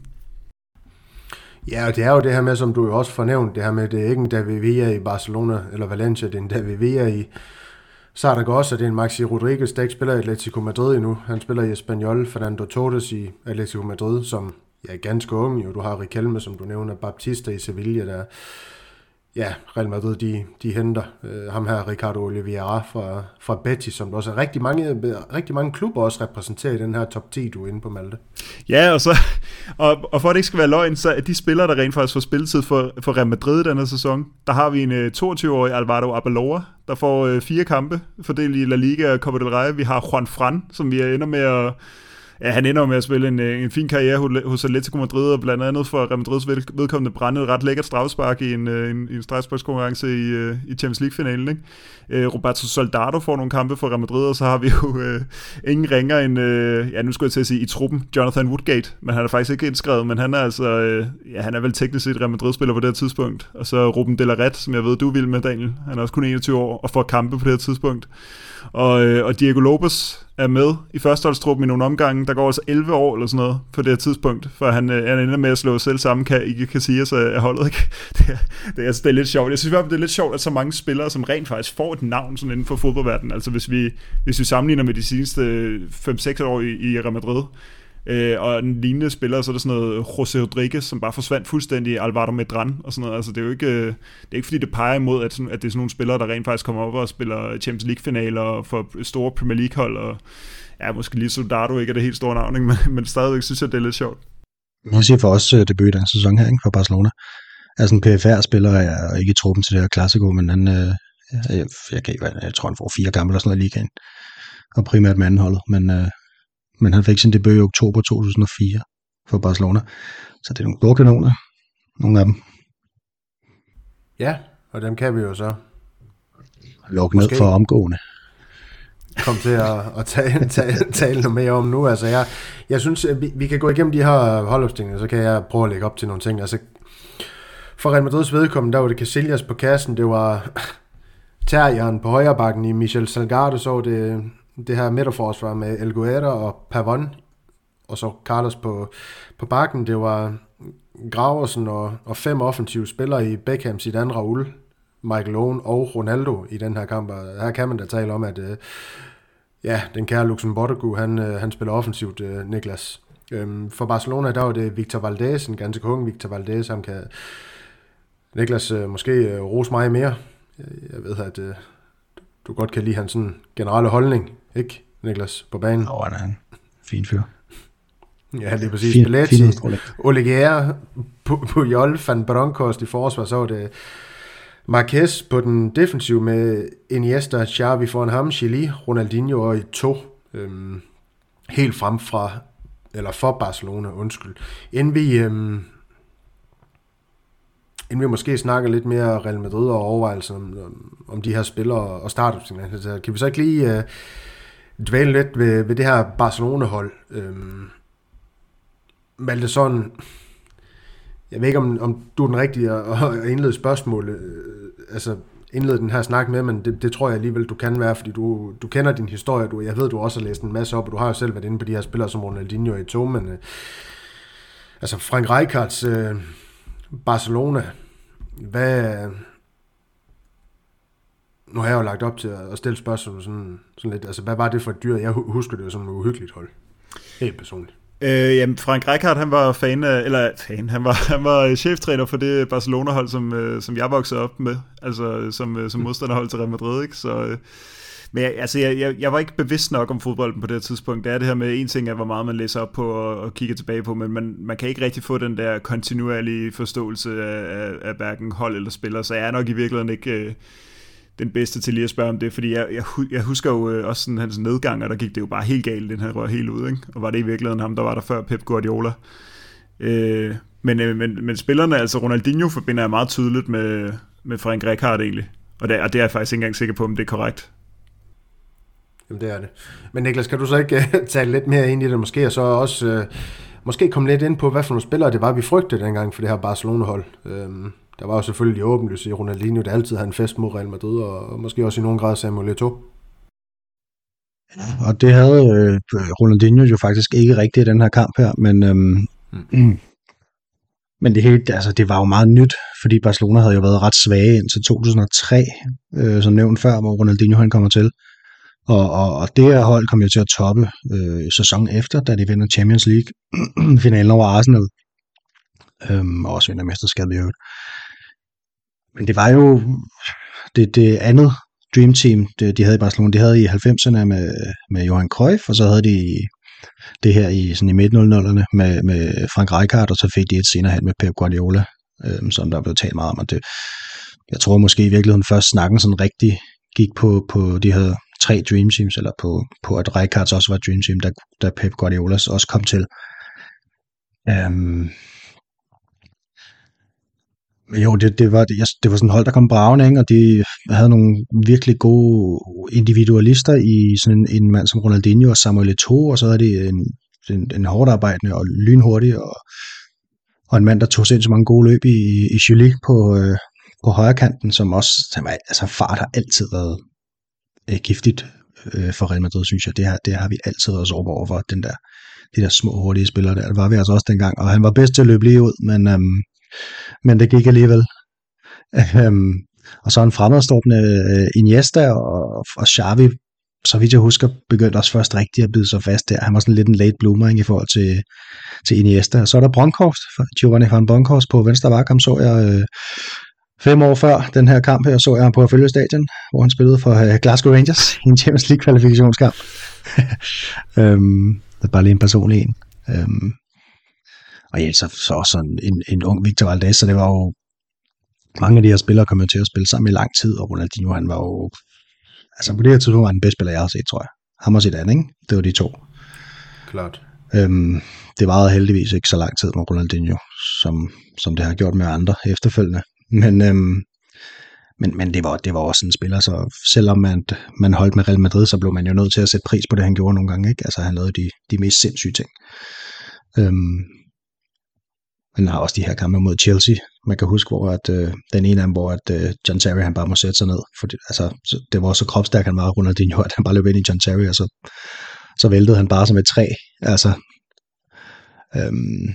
Ja, og det er jo det her med, som du jo også fornævnt, det her med, det er ikke en David Villa i Barcelona eller Valencia, det er en David Villa i, Saragossa, også, at det er en Maxi Rodriguez, der ikke spiller i Atletico Madrid endnu. Han spiller i Espanyol, Fernando Torres i Atletico Madrid, som ja, er ganske ung. Jo. Du har Riquelme, som du nævner, Baptista i Sevilla, der ja, Real Madrid, de, de henter øh, ham her, Ricardo Oliveira fra, fra Betis, som også er rigtig mange, rigtig mange klubber også repræsenterer i den her top 10, du er inde på, Malte. Ja, og, så, og, og for at det ikke skal være løgn, så er de spillere, der rent faktisk får spilletid for, for Real Madrid denne sæson, der har vi en øh, 22-årig Alvaro Abaloa, der får øh, fire kampe fordelt i La Liga og Copa del Rey. Vi har Juan Fran, som vi ender med at ja, han ender med at spille en, øh, en fin karriere hos Atletico Madrid, og blandt andet for Real Madrids vedkommende brændede ret lækkert strafspark i en, øh, en, en strafsparkskonkurrence i, øh, i Champions League-finalen. Ikke? Roberto Soldado får nogle kampe for Real Madrid, og så har vi jo øh, ingen ringer end, øh, ja nu skulle jeg til at sige, i truppen, Jonathan Woodgate, men han er faktisk ikke indskrevet, men han er altså, øh, ja han er vel teknisk set Real Madrid-spiller på det her tidspunkt. Og så Ruben de la Red, som jeg ved, du vil med, Daniel. Han er også kun 21 år og får kampe på det her tidspunkt. Og, øh, og Diego Lopez er med i førsteholdstruppen i nogle omgange. Der går altså 11 år eller sådan noget på det her tidspunkt, for han, øh, han ender med at slå selv sammen kan, ikke kan sige så øh, er holdet. Ikke? [LAUGHS] Det, er, det, er, altså, det er lidt sjovt. Jeg synes i hvert fald, det er lidt sjovt, at så mange spillere, som rent faktisk får et navn sådan inden for fodboldverdenen. Altså hvis vi, hvis vi sammenligner med de seneste øh, 5-6 år i, i Real Madrid, Øh, og en lignende spiller, så er der sådan noget José Rodriguez, som bare forsvandt fuldstændig, Alvaro Medran og sådan noget. Altså det er jo ikke, øh, det er ikke fordi, det peger imod, at, sådan, at det er sådan nogle spillere, der rent faktisk kommer op og spiller Champions League-finaler for store Premier League-hold, og ja, måske lige Soldado ikke er det helt store navn, ikke? [LAUGHS] Men, men stadigvæk synes jeg, det er lidt sjovt. Man siger for os uh, debut i den sæson her, ikke? for Barcelona. Altså en PFR-spiller er ikke i truppen til det her klassiko, men han, øh, jeg, jeg, jeg, jeg tror, han får fire kampe eller sådan noget i ligaen. Og primært med anholdet, men øh, men han fik sin debut i oktober 2004 for Barcelona. Så det er nogle store kanoner, nogle af dem. Ja, og dem kan vi jo så lukke ned for omgående. Kom til at, at tale, [LAUGHS] tale, tale noget mere om nu. Altså jeg, jeg synes, vi, vi kan gå igennem de her holdopstillinger, så kan jeg prøve at lægge op til nogle ting. Altså, for Real Madrids vedkommende, der var det Casillas på kassen, det var [CLEARS THROAT] Terrieren på højre bakken i Michel Salgado, så det det her midterforsvar med El Guerra og Pavon, og så Carlos på, på bakken. Det var Graversen og, og fem offensive spillere i Beckham, Zidane, Raul, Michael Owen og Ronaldo i den her kamp. Og her kan man da tale om, at øh, ja, den kære Luxembourg, han, øh, han spiller offensivt, øh, Niklas. Øhm, for Barcelona, der var det Victor Valdez, en ganske ung Victor Valdez, han kan Niklas øh, måske øh, rose mig mere. Øh, jeg ved, at øh, du godt kan lide hans sådan generelle holdning ikke, Niklas, på banen? Åh, oh, han er en fin fyr. Ja, lige præcis. Fin, Belletti, Oligier, Pujol, Van Bronckhorst i forsvar, så var det Marquez på den defensiv med Iniesta, Xavi foran ham, Chili, Ronaldinho og to øhm, helt frem fra, eller for Barcelona, undskyld. Inden vi, øhm, inden vi måske snakker lidt mere Real Madrid og overvejelser om, om, om de her spillere og startopstillingen, så kan vi så ikke lige øh, dvæle lidt ved, ved det her Barcelona-hold. Øhm, Malte, sådan, jeg ved ikke, om, om du er den rigtige at, indlede spørgsmålet, øh, altså indlede den her snak med, men det, det tror jeg alligevel, du kan være, fordi du, du kender din historie, du, jeg ved, du også har læst en masse op, og du har jo selv været inde på de her spillere som Ronaldinho i to, men øh, altså Frank Rijkaards øh, Barcelona, hvad, nu har jeg jo lagt op til at stille spørgsmål sådan, sådan lidt, altså hvad var det for et dyr? Jeg husker det jo som et uhyggeligt hold, helt personligt. Øh, jamen, Frank Rijkaard, han var fan af, eller fan, han var, [LAUGHS] han var cheftræner for det Barcelona-hold, som, øh, som jeg voksede op med, altså som, øh, som modstanderhold til Real Madrid, ikke? Så, øh, men jeg, altså, jeg, jeg, jeg var ikke bevidst nok om fodbolden på det tidspunkt. Det er det her med, en ting er, hvor meget man læser op på og, og kigger tilbage på, men man, man kan ikke rigtig få den der kontinuerlige forståelse af, af, af hverken hold eller spillere, så jeg er nok i virkeligheden ikke... Øh, den bedste til lige at spørge om det, fordi jeg, jeg, jeg husker jo øh, også sådan hans nedgang, og der gik det jo bare helt galt, den her rør helt ud, ikke? og var det i virkeligheden ham, der var der før Pep Guardiola. Øh, men, øh, men, men spillerne, altså Ronaldinho forbinder jeg meget tydeligt med, med Frank Rijkaard egentlig, og det, og det er jeg faktisk ikke engang sikker på, om det er korrekt. Jamen det er det. Men Niklas, kan du så ikke uh, tale lidt mere ind i det, måske, og så også uh, måske komme lidt ind på, hvad for nogle spillere det var, vi frygtede dengang for det her Barcelona-hold. Uh, der var jo selvfølgelig de åbenlyse i Ronaldinho, der altid havde en fest mod Real Madrid, og måske også i nogen grad Samuel Eto'o. Og det havde øh, Ronaldinho jo faktisk ikke rigtigt i den her kamp her, men, øhm, mm. [CLEARS THROAT] men det, hele, altså, det var jo meget nyt, fordi Barcelona havde jo været ret svage indtil 2003, øh, som nævnt før, hvor Ronaldinho han kommer til. Og, og, og det her hold kom jo til at toppe øh, sæsonen efter, da de vinder Champions League [CLEARS THROAT] finalen over Arsenal, øhm, og også vinder mesterskabet i øvrigt. Men det var jo det, det andet Dream Team, det, de havde i Barcelona, de havde i 90'erne med, med Johan Cruyff, og så havde de det her i, sådan i midt-00'erne med, med Frank Rijkaard, og så fik de et senere hen med Pep Guardiola, øhm, som der blev talt meget om. Og det, jeg tror måske i virkeligheden først snakken sådan rigtig gik på, på de her tre Dream Teams, eller på, på at Rijkaards også var Dream Team, da, da Pep Guardiola også kom til. Øhm, jo, det, det, var, det, det var sådan et hold, der kom bravende, ikke? og de havde nogle virkelig gode individualister i sådan en, en mand som Ronaldinho og Samuel Eto'o, og så havde de en, en, en hårdt arbejdende og lynhurtig, og, og en mand, der tog sindssygt mange gode løb i, i Chili på, øh, på højre kanten, som også, som, altså fart har altid været øh, giftigt øh, for Real Madrid, synes jeg. Det, her, det har vi altid været sårbare over for, den der, de der små hurtige spillere der. Det var vi altså også dengang, og han var bedst til at løbe lige ud, men Øh, men det gik alligevel. Øhm, og så en fremadstående øh, Iniesta og, og Xavi, så vidt jeg husker, begyndte også først rigtigt at bide sig fast der. Han var sådan lidt en late bloomer ikke, i forhold til, til Iniesta. Og så er der Bronkhorst, Giovanni van Bronkhorst på venstre bakkam, så jeg øh, fem år før den her kamp her, så jeg ham på Følge Stadion, hvor han spillede for øh, Glasgow Rangers i en Champions League kvalifikationskamp. [LAUGHS] øhm, det er bare lige en personlig en. Øhm, og ja, så, så også sådan en, en ung Victor Valdez, så det var jo, mange af de her spillere kom jo til at spille sammen i lang tid, og Ronaldinho, han var jo, altså på det her tidspunkt var han den bedste spiller, jeg har set, tror jeg. Ham og Zidane, ikke? Det var de to. Klart. Øhm, det varede heldigvis ikke så lang tid med Ronaldinho, som, som det har gjort med andre efterfølgende. Men, øhm, men, men det, var, det var også en spiller, så selvom man, man holdt med Real Madrid, så blev man jo nødt til at sætte pris på det, han gjorde nogle gange. Ikke? Altså han lavede de, de mest sindssyge ting. Øhm, han har også de her kampe mod Chelsea. Man kan huske, hvor at, øh, den ene af dem, hvor at, øh, John Terry han bare må sætte sig ned. For det, altså, det var så kropstærk, han var Ronaldinho, at han bare løb ind i John Terry, og så, så væltede han bare som et træ. Altså, øhm,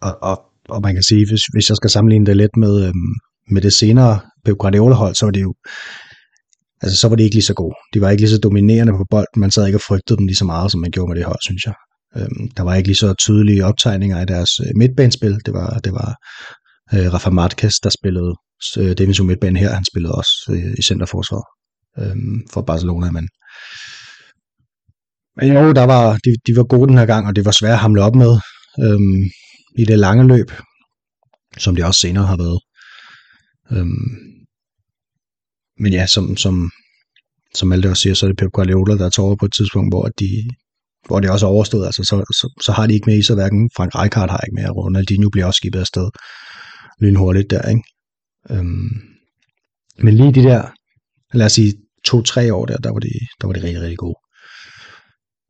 og, og, og man kan sige, hvis, hvis jeg skal sammenligne det lidt med, øhm, med det senere Pep Guardiola-hold, så var det jo altså så var det ikke lige så gode. De var ikke lige så dominerende på bolden. Man sad ikke og frygtede dem lige så meget, som man gjorde med det hold, synes jeg. Øhm, der var ikke lige så tydelige optegninger i deres øh, midtbanespil. Det var, det var øh, Rafa Marquez, der spillede øh, defensiv midtbane her. Han spillede også i centerforsvar øhm, for Barcelona, men men jo, der var, de, de var gode den her gang, og det var svært at hamle op med øhm, i det lange løb, som det også senere har været. Øhm, men ja, som, som, som Malte også siger, så er det Pep Guardiola, der tager over på et tidspunkt, hvor de, hvor det også er overstået, altså så, så, så har de ikke med i sig, hverken Frank Rijkaard har ikke med, og Ronaldinho bliver også skibet afsted lynhurtigt der, ikke? Øhm, men lige de der, lad os sige, to-tre år der, der var de, der var de rigtig, rigtig gode.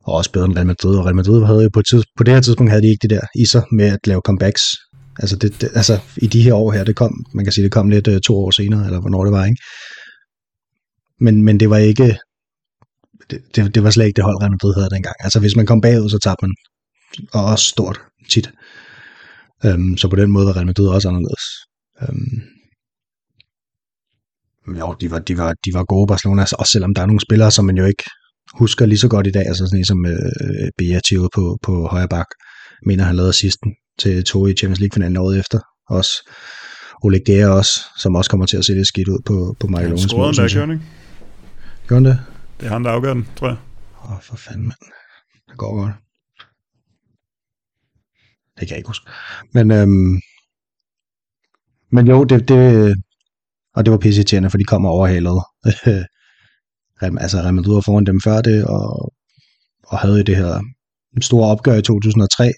Og også bedre end Real Madrid, og Real Madrid havde jo på, tids, på det her tidspunkt havde de ikke det der i sig med at lave comebacks. Altså, det, det, altså i de her år her, det kom, man kan sige, det kom lidt uh, to år senere, eller hvornår det var, ikke? Men, men det var ikke, det, det, det var slet ikke det hold, Real Madrid havde dengang. Altså hvis man kom bagud, så tabte man, og også stort, tit. Um, så på den måde var Real Madrid også anderledes. Um, jo, de var, de, var, de var gode Barcelona, også selvom der er nogle spillere, som man jo ikke husker lige så godt i dag, altså sådan en som øh, Beati ude på, på højre bak, mener han lavede sidsten til to i Champions League-finalen året efter. Også Oleg Gea også, som også kommer til at se lidt skidt ud på, på Michael Owens. Han scorede der, ikke? Gør han det? Det er han, der afgør den, tror jeg. Åh, oh, for fanden, mand. Det går godt. Det kan jeg ikke huske. Men, øhm, men jo, det, det, og det var pisse for de kom overhalet. [LAUGHS] altså Real Madrid var foran dem før det, og, og havde det her store opgør i 2003,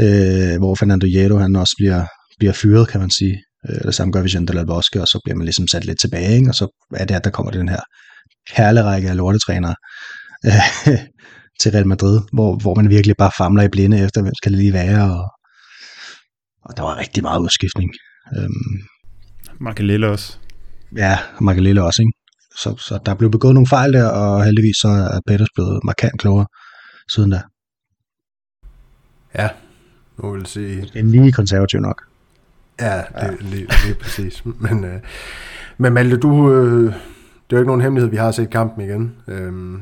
øh, hvor Fernando Hierro han også bliver, bliver fyret, kan man sige. Øh, det samme gør Vicente Del Bosque, og så bliver man ligesom sat lidt tilbage, ikke? og så er det, at der kommer den her perlerække af lortetrænere øh, [LAUGHS] til Real Madrid, hvor, hvor man virkelig bare famler i blinde efter, hvem skal det lige være, og, og der var rigtig meget udskiftning. Øhm, Makalele også. Ja, Makalele også, ikke? Så, så der blev begået nogle fejl der, og heldigvis så er Peters blevet markant klogere siden da. Ja, nu vil sige... Det er lige konservativ nok. Ja, det ja. Lige, lige præcis. Men, øh, men Malte, du, øh, det er jo ikke nogen hemmelighed, vi har set kampen igen. Øhm,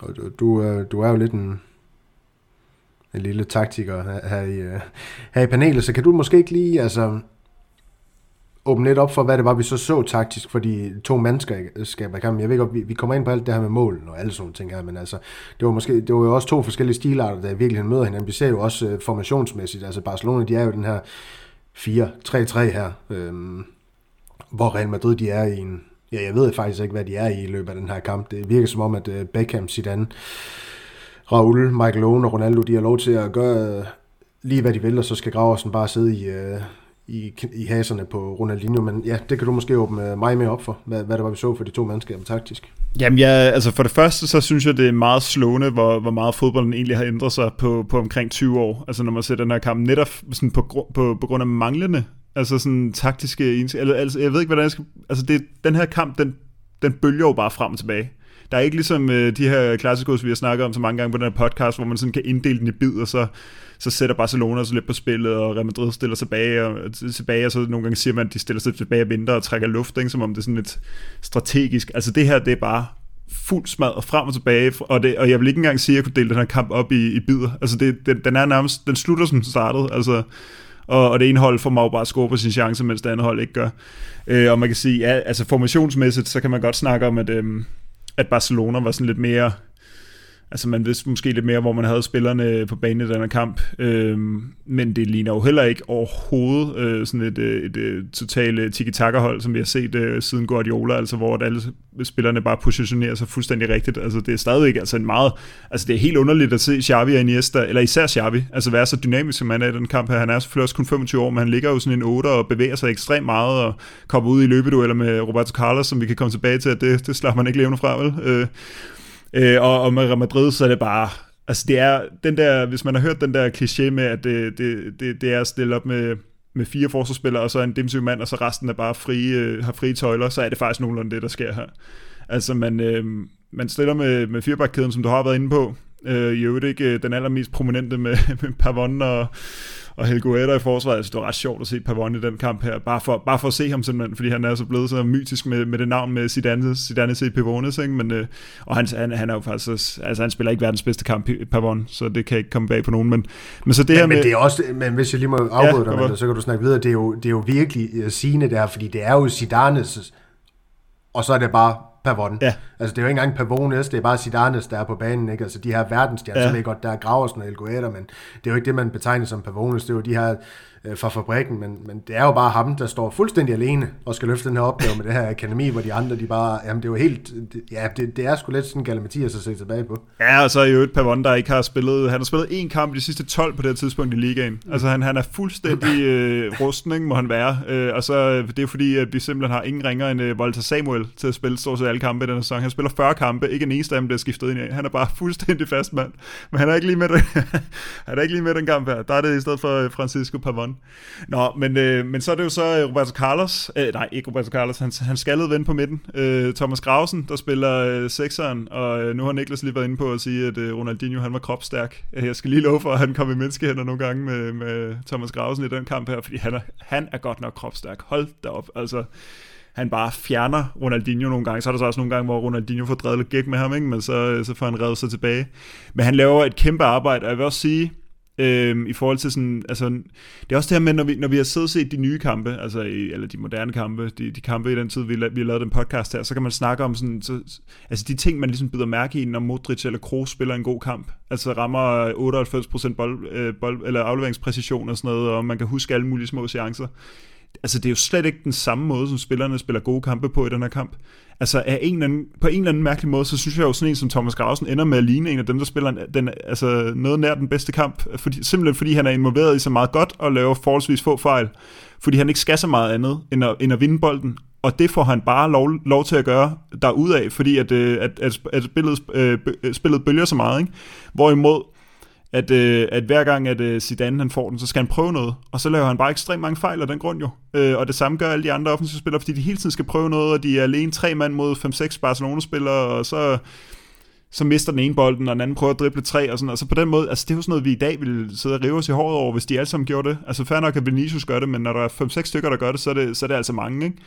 og du, du, er jo lidt en, en lille taktiker her, i, øh, her i panelet, så kan du måske ikke lige, altså, åbne lidt op for, hvad det var, vi så så taktisk for de to mandskaber i kampen. Jeg ved godt, vi, vi kommer ind på alt det her med mål og alle sådan ting her, men altså, det var, måske, det var jo også to forskellige stilarter, der i virkeligheden møder hinanden. Vi ser jo også uh, formationsmæssigt, altså Barcelona, de er jo den her 4-3-3 her, øhm, hvor Real Madrid, de er i en, ja, jeg ved faktisk ikke, hvad de er i i løbet af den her kamp. Det virker som om, at øh, Beckham, Zidane, Raul, Michael Owen og Ronaldo, de har lov til at gøre øh, lige hvad de vil, og så skal Graversen bare sidde i, øh, i, i haserne på Ronaldinho, men ja, det kan du måske åbne mig mere op for, hvad, hvad det var, vi så for de to mandskaber taktisk. Jamen ja, altså for det første, så synes jeg, det er meget slående, hvor, hvor meget fodbolden egentlig har ændret sig på, på omkring 20 år. Altså når man ser den her kamp, netop sådan på, på, på grund af manglende, altså sådan taktiske egenskaber. Altså, jeg ved ikke, hvordan jeg skal... Altså det, den her kamp, den, den bølger jo bare frem og tilbage. Der er ikke ligesom øh, de her klassikos, vi har snakket om så mange gange på den her podcast, hvor man sådan kan inddele den i bid, og så så sætter Barcelona sig lidt på spillet, og Real Madrid stiller sig tilbage, og, tilbage, og så nogle gange siger man, at de stiller sig tilbage og venter og trækker luft, ikke? som om det er sådan lidt strategisk. Altså det her, det er bare fuld smad og frem og tilbage, og, det, og jeg vil ikke engang sige, at jeg kunne dele den her kamp op i, i bidder. Altså det, den, den er nærmest, den slutter som den startede, altså og, og det ene hold får bare at score på sin chance, mens det andet hold ikke gør. Øh, og man kan sige, ja, altså formationsmæssigt, så kan man godt snakke om, at, øh, at Barcelona var sådan lidt mere Altså man vidste måske lidt mere, hvor man havde spillerne på banen i den her kamp, øhm, men det ligner jo heller ikke overhovedet øh, sådan et, øh, et, øh, et, totalt tiki-taka-hold, som vi har set øh, siden Guardiola, altså hvor alle spillerne bare positionerer sig fuldstændig rigtigt. Altså det er stadigvæk altså en meget, altså det er helt underligt at se Xavi og Iniesta, eller især Xavi, altså være så dynamisk som han er i den kamp her. Han er selvfølgelig også kun 25 år, men han ligger jo sådan en 8 og bevæger sig ekstremt meget og kommer ud i løbedueller med Roberto Carlos, som vi kan komme tilbage til, at det, det slapper man ikke levende fra, vel? Øh, Øh, og, og med Real Madrid, så er det bare... Altså det er den der, hvis man har hørt den der kliché med, at det, det, det, det er at stille op med, med fire forsvarsspillere, og så en defensiv mand, og så resten er bare frie, øh, har frie tøjler, så er det faktisk nogenlunde det, der sker her. Altså man, øh, man stiller med, med firebakkæden, som du har været inde på, øh, i øvrigt ikke øh, den allermest prominente med, [LAUGHS] med Pavon og, og Helguera i forsvaret. Altså, det var ret sjovt at se Pavon i den kamp her, bare for, bare for at se ham simpelthen, fordi han er så blevet så mytisk med, med det navn med Zidane, Zidane C. Pavones, ikke? Men, øh, og han, han, han, er jo faktisk, altså han spiller ikke verdens bedste kamp, Pavon, så det kan ikke komme bag på nogen, men, men så det men, her med... Men det er også, men hvis jeg lige må afbryde ja, dig, så kan du snakke videre, det er jo, det er jo virkelig øh, sigende der, fordi det er jo Zidanes, og så er det bare Pavon. Ja. Altså, det er jo ikke engang Pavones, det er bare Sidanes, der er på banen, ikke? Altså, de her verdensstjerner, ja. så ved godt, der er Graversen og Elguera, men det er jo ikke det, man betegner som Pavones, det er jo de her øh, fra fabrikken, men, men det er jo bare ham, der står fuldstændig alene og skal løfte den her opgave med det her akademi, hvor de andre, de bare, jamen det er jo helt, det, ja, det, det er sgu lidt sådan Galle Mathias at se tilbage på. Ja, og så er jo et Pavon, der ikke har spillet, han har spillet én kamp de sidste 12 på det her tidspunkt i ligaen. Mm. Altså han, han er fuldstændig [CLEARS THROAT] øh, rustning, må han være, øh, og så det er fordi, at vi simpelthen har ingen ringer end øh, Volta Samuel til at spille stort set alle kampe i den sæson. Han spiller 40 kampe, ikke en eneste af dem bliver skiftet ind i. Han er bare [LAUGHS] fuldstændig fast mand, men han er ikke lige med, det. [LAUGHS] han er ikke lige med den kamp her. Der er det i stedet for Francisco Pavon. Nå, men, øh, men så er det jo så øh, Roberto Carlos, øh, nej, ikke Roberto Carlos, han, han skaldede ven på midten. Øh, Thomas Grausen, der spiller øh, sekseren, og øh, nu har Niklas lige været inde på at sige, at øh, Ronaldinho, han var kropstærk. Øh, jeg skal lige love for, at han kom i menneskehænder nogle gange med, med Thomas Grausen i den kamp her, fordi han er, han er godt nok kropstærk. Hold da op, altså han bare fjerner Ronaldinho nogle gange. Så er der så også nogle gange, hvor Ronaldinho får drevet lidt gæk med ham, ikke? men så, øh, så får han revet sig tilbage. Men han laver et kæmpe arbejde, og jeg vil også sige, Øhm, I forhold til sådan, altså, det er også det her med, når vi, når vi har siddet set de nye kampe, altså, i, eller de moderne kampe, de, de kampe i den tid, vi, vi har lavet den podcast her, så kan man snakke om sådan, så, altså de ting, man ligesom byder mærke i, når Modric eller Kroos spiller en god kamp. Altså rammer 98% bold, øh, bold, eller afleveringspræcision og sådan noget, og man kan huske alle mulige små seancer altså det er jo slet ikke den samme måde, som spillerne spiller gode kampe på i den her kamp. Altså af en eller anden, på en eller anden mærkelig måde, så synes jeg jo sådan en som Thomas Grausen ender med at ligne en af dem, der spiller den, altså noget nær den bedste kamp, fordi, simpelthen fordi han er involveret i så meget godt og laver forholdsvis få fejl, fordi han ikke skal så meget andet end at, end at vinde bolden, og det får han bare lov, lov til at gøre derudaf, fordi at, øh, at, at, at spillet, øh, spillet bølger så meget. Ikke? Hvorimod at, øh, at hver gang, at øh, Zidane han får den, så skal han prøve noget, og så laver han bare ekstremt mange fejl af den grund jo. Øh, og det samme gør alle de andre offensive spillere, fordi de hele tiden skal prøve noget, og de er alene tre mand mod 5-6 Barcelona-spillere, og så, så mister den ene bolden, og den anden prøver at drible tre, og sådan, og så på den måde, altså det er jo sådan noget, vi i dag ville sidde og rive os i håret over, hvis de alle sammen gjorde det. Altså fair nok, at Vinicius gør det, men når der er 5-6 stykker, der gør det, så er det, så er det altså mange, ikke?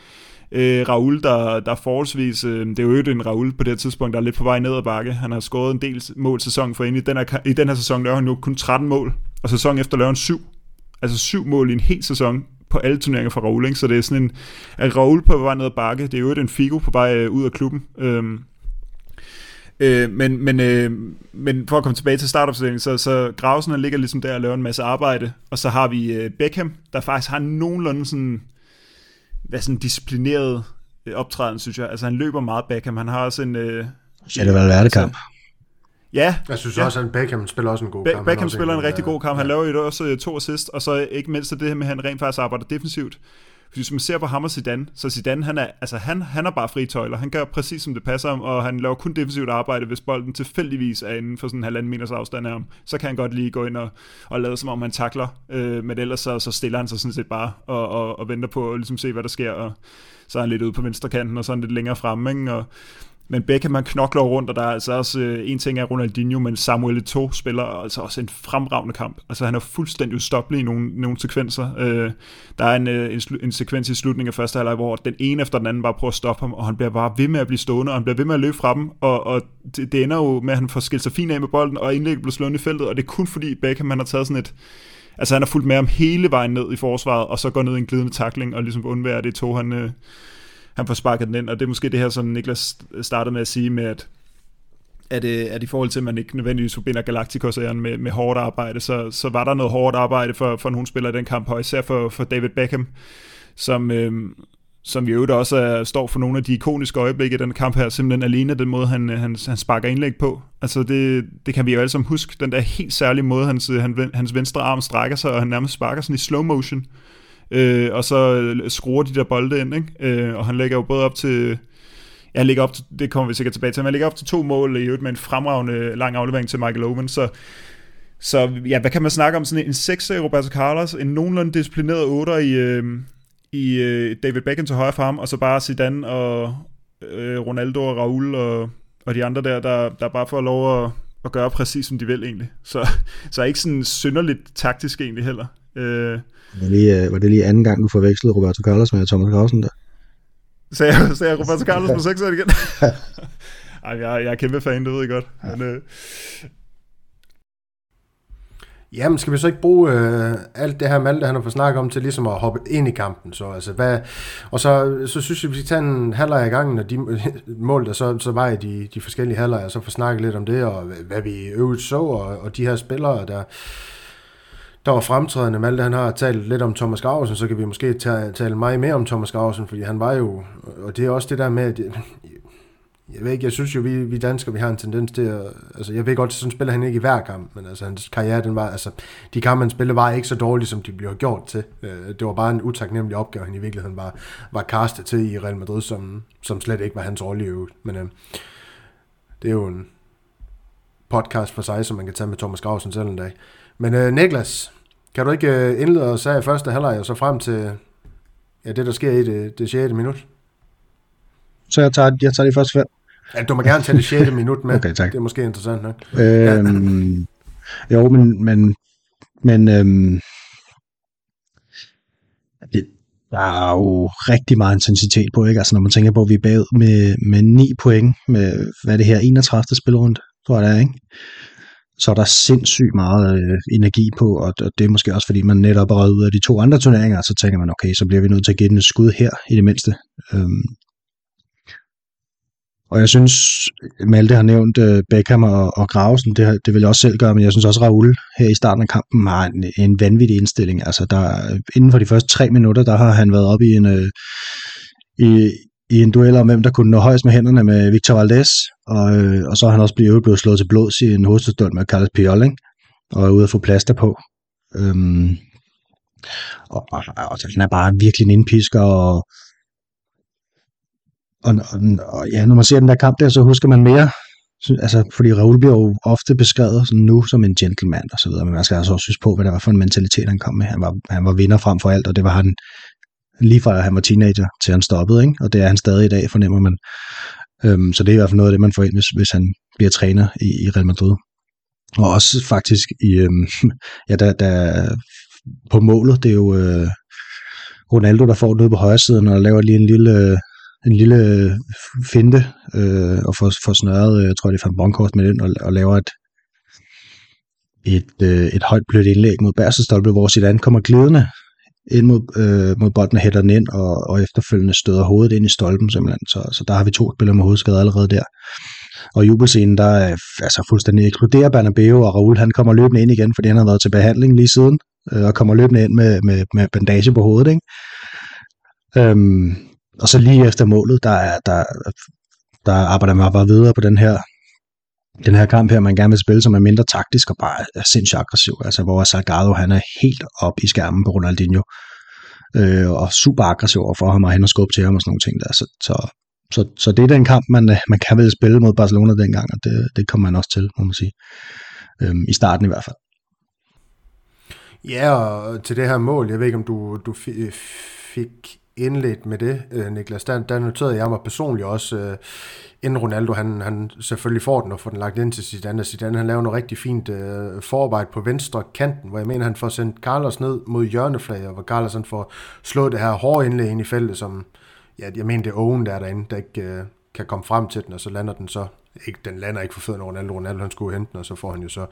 Øh, Raul, der, der forholdsvis, øh, det er jo en Raul på det her tidspunkt, der er lidt på vej ned ad bakke. Han har scoret en del mål sæson for ind. I den her, i den her sæson laver han nu kun 13 mål, og sæson efter laver han 7. Altså 7 mål i en hel sæson på alle turneringer for Raul, ikke? så det er sådan en, at Raul på vej ned ad bakke, det er jo en Figo på vej øh, ud af klubben. Øhm, Øh, men, men, øh, men for at komme tilbage til startopstillingen, så, så Grausen ligger ligesom der og laver en masse arbejde, og så har vi øh, Beckham, der faktisk har nogenlunde sådan hvad sådan disciplineret øh, optræden, synes jeg. Altså han løber meget Beckham, han har også en... Øh, ja, det var en kamp. Ja. Jeg synes ja. også, at Beckham spiller også en god Be- kamp. Beckham spiller en, en rigtig god kamp. Han ja. laver jo også øh, to assist, og så ikke mindst det her med, at han rent faktisk arbejder defensivt. Fordi hvis man ser på ham og Zidane, så Zidane, han er, altså han, han er bare fritøjler. Han gør præcis som det passer ham, og han laver kun defensivt arbejde, hvis bolden tilfældigvis er inden for sådan en halvanden meters afstand af ham. Så kan han godt lige gå ind og, og lade som om han takler, øh, men ellers så, så stiller han sig sådan set bare og, og, og venter på at ligesom se, hvad der sker, og så er han lidt ude på venstre kanten, og så er han lidt længere fremme, ikke? og men Beckham man knokler rundt, og der er altså også øh, en ting af Ronaldinho, men Samuel Eto'o spiller altså også en fremragende kamp. Altså han er fuldstændig ustoppelig i nogle, nogle sekvenser. Øh, der er en, øh, en, en sekvens i slutningen af første halvleg, hvor den ene efter den anden bare prøver at stoppe ham, og han bliver bare ved med at blive stående, og han bliver ved med at løbe fra dem, og, og det, det ender jo med, at han får skilt sig fint af med bolden, og indlægget bliver slået i feltet, og det er kun fordi Beckham han har taget sådan et Altså han har fulgt med ham hele vejen ned i forsvaret, og så går ned i en glidende takling, og ligesom undværer det tog han, øh, han får sparket den ind, og det er måske det her, som Niklas startede med at sige med, at at, øh, at i forhold til, at man ikke nødvendigvis forbinder galacticos med, med hårdt arbejde, så, så var der noget hårdt arbejde for, for nogle spillere i den kamp, og især for, for David Beckham, som, øh, som i øvrigt også er, står for nogle af de ikoniske øjeblikke i den kamp her, simpelthen alene den måde, han, øh, han, han sparker indlæg på. Altså det, det kan vi jo alle sammen huske, den der helt særlige måde, hans, øh, han, hans venstre arm strækker sig, og han nærmest sparker sådan i slow motion øh, og så øh, skruer de der bolde ind, ikke? Øh, og han lægger jo både op til, jeg lægger op til, det kommer vi sikkert tilbage til, men jeg lægger op til to mål i øvrigt med en fremragende lang aflevering til Michael Owen, så så ja, hvad kan man snakke om? Sådan en 6 i Roberto Carlos, en nogenlunde disciplineret 8 i, øh, i øh, David Beckham til højre for ham, og så bare Zidane og øh, Ronaldo og Raul og, og de andre der, der, der bare får lov at, at gøre præcis som de vil egentlig. Så, så er ikke sådan synderligt taktisk egentlig heller. Øh, var, det, øh, var det lige anden gang, du forvekslede Roberto Carlos med Thomas Carlsen der? Sagde jeg, sagde jeg Roberto Carlos på 6 igen? [LAUGHS] Ej, jeg, jeg er kæmpe fan, det ved jeg godt. Ja. Men, øh... Jamen, skal vi så ikke bruge øh, alt det her Malte, han har fået snakket om, til ligesom at hoppe ind i kampen? Så, altså, hvad, og så, så synes jeg, vi skal tage en halvleg i gangen, og de [LAUGHS] mål, der så, så var i de, de forskellige halvlejer, så få snakket lidt om det, og hvad vi øvrigt så, og, og de her spillere, der, der var fremtrædende. Malte, han har talt lidt om Thomas Gausen, så kan vi måske tale, tale meget mere om Thomas Gausen, fordi han var jo, og det er også det der med, at jeg ved ikke, jeg synes jo, vi, vi danskere, vi har en tendens til at, altså jeg ved godt, sådan spiller han ikke i hver kamp, men altså hans karriere, den var, altså de kampe, han spillede, var ikke så dårlige, som de blev gjort til. Øh, det var bare en utaknemmelig opgave, han i virkeligheden var, var castet til i Real Madrid, som, som slet ikke var hans rolle i øvrigt. Men øh, det er jo en podcast for sig, som man kan tage med Thomas Grausen selv en dag. Men øh, Niklas, kan du ikke øh, indlede os af første halvleg, og så frem til ja, det, der sker i det, det 6. minut? Så jeg tager, jeg tager de første fem. Ja, du må gerne tage det 6. minut med. [LAUGHS] Okay, tak. Det er måske interessant nok. Øhm, ja. Jo, men, men, men øhm, det, der er jo rigtig meget intensitet på, ikke? Altså når man tænker på, at vi er bagud med, med 9 point, med, hvad er det her, 31. spilrunde, tror jeg det er, ikke? Så er der sindssygt meget øh, energi på, og, og det er måske også, fordi man netop er ud af de to andre turneringer, så tænker man, okay, så bliver vi nødt til at give den et skud her, i det mindste. Øhm, og jeg synes, Malte har nævnt øh, Beckham og, og Gravesen, det, det vil jeg også selv gøre, men jeg synes også, Raul her i starten af kampen har en, en vanvittig indstilling. Altså der, øh, inden for de første tre minutter, der har han været oppe i en, Øh, i, i en duel om, hvem der kunne nå højst med hænderne med Victor Valdez, og, øh, og så er han også blevet, blevet slået til blods i en hovedstødstøl med Carlos Piol, ikke? og er ude at få plaster på. Um, og, og, og, han er bare virkelig en indpisker, og og, og, og ja, når man ser den der kamp der, så husker man mere, altså, fordi Raul bliver jo ofte beskrevet sådan nu som en gentleman og så videre, men man skal altså også huske på, hvad det var for en mentalitet, han kom med. Han var, han var vinder frem for alt, og det var han lige fra han var teenager, til han stoppede, ikke? og det er han stadig i dag, fornemmer man. Øhm, så det er i hvert fald noget af det, man får ind, hvis, hvis han bliver træner i, i Real Madrid. Og også faktisk i, øhm, [LAUGHS] ja, der, der, på målet, det er jo øh, Ronaldo, der får det på højre siden, og laver lige en lille øh, en lille øh, finte øh, og får, får snørret, øh, jeg tror det er Van Bronckhorst med den, og, og laver et, et, øh, et højt blødt indlæg mod Bærsestolpe, hvor Zidane kommer glidende ind mod, øh, mod bolden og hætter den ind, og, og efterfølgende støder hovedet ind i stolpen simpelthen. Så, så der har vi to spillere med hovedskade allerede der. Og jubelscenen, der er altså fuldstændig eksploderer Bernabeu, og Raul han kommer løbende ind igen, fordi han har været til behandling lige siden, øh, og kommer løbende ind med, med, med bandage på hovedet. Ikke? Øhm, og så lige efter målet, der, er, der, der arbejder man bare videre på den her, den her kamp her, man gerne vil spille, som er mindre taktisk og bare er sindssygt aggressiv. Altså, hvor Salgado, han er helt op i skærmen på Ronaldinho. Øh, og super aggressiv for ham, og han har skubbet til ham og sådan nogle ting der. Så, så, så, så det er den kamp, man, øh, man kan vel spille mod Barcelona dengang, og det, det kommer man også til, må man sige. Øh, I starten i hvert fald. Ja, og til det her mål, jeg ved ikke, om du, du fik indledt med det, øh, Niklas, der, der noterede jeg mig personligt også, øh, inden Ronaldo, han, han selvfølgelig får den og får den lagt ind til Zidane, og Zidane han laver noget rigtig fint øh, forarbejde på venstre kanten, hvor jeg mener, han får sendt Carlos ned mod hjørneflaget, hvor Carlos han får slået det her hårde indlæg ind i feltet, som, ja, jeg mener, det er Owen, der er derinde, der ikke øh, kan komme frem til den, og så lander den så ikke, den lander ikke for fødderne Ronaldo. Ronaldo han skulle hente den, og så får han jo så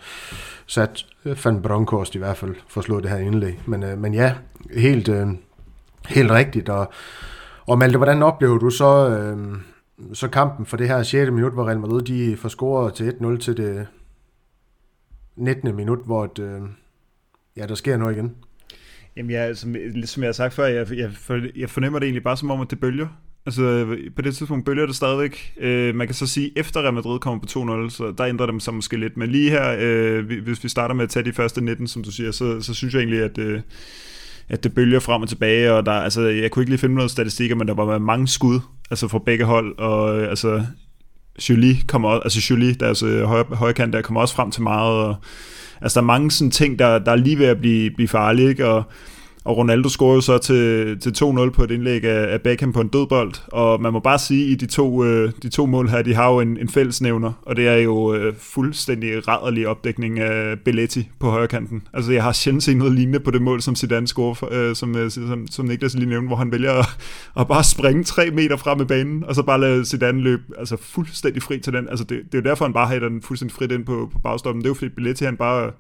sat øh, Van Bronckhorst i hvert fald for at slå det her indlæg. Men, øh, men ja, helt, øh, Helt rigtigt, og, og Malte, hvordan oplever du så, øh, så kampen for det her 6. minut, hvor Real Madrid de får scoret til 1-0 til det 19. minut, hvor et, øh, ja, der sker noget igen? Jamen ja, som, som jeg har sagt før, jeg, jeg, jeg fornemmer det egentlig bare som om, at det bølger. Altså på det tidspunkt bølger det stadigvæk. Øh, man kan så sige, efter Real Madrid kommer på 2-0, så der ændrer det sig måske lidt. Men lige her, øh, hvis vi starter med at tage de første 19, som du siger, så, så synes jeg egentlig, at... Øh, at det bølger frem og tilbage, og der, altså, jeg kunne ikke lige finde noget statistikker, men der var mange skud, altså fra begge hold, og altså, Julie kommer altså Julie, deres øh, højre, højkant der, kommer også frem til meget, og altså der er mange sådan ting, der, der er lige ved at blive, blive farlige, ikke? og og Ronaldo scorer jo så til, til 2-0 på et indlæg af, af Beckham på en dødbold, og man må bare sige, at i de to, øh, de to mål her, de har jo en, en fællesnævner, og det er jo øh, fuldstændig rædderlig opdækning af Belletti på højre kanten. Altså jeg har sjældent set noget lignende på det mål, som Zidane scorer, øh, øh, som, som, som Niklas lige nævnte, hvor han vælger at, at bare springe tre meter frem med banen, og så bare lade Zidane løbe altså fuldstændig fri til den. Altså det, det er jo derfor, han bare har den fuldstændig frit ind på, på bagstoppen. Det er jo fordi Belletti, han bare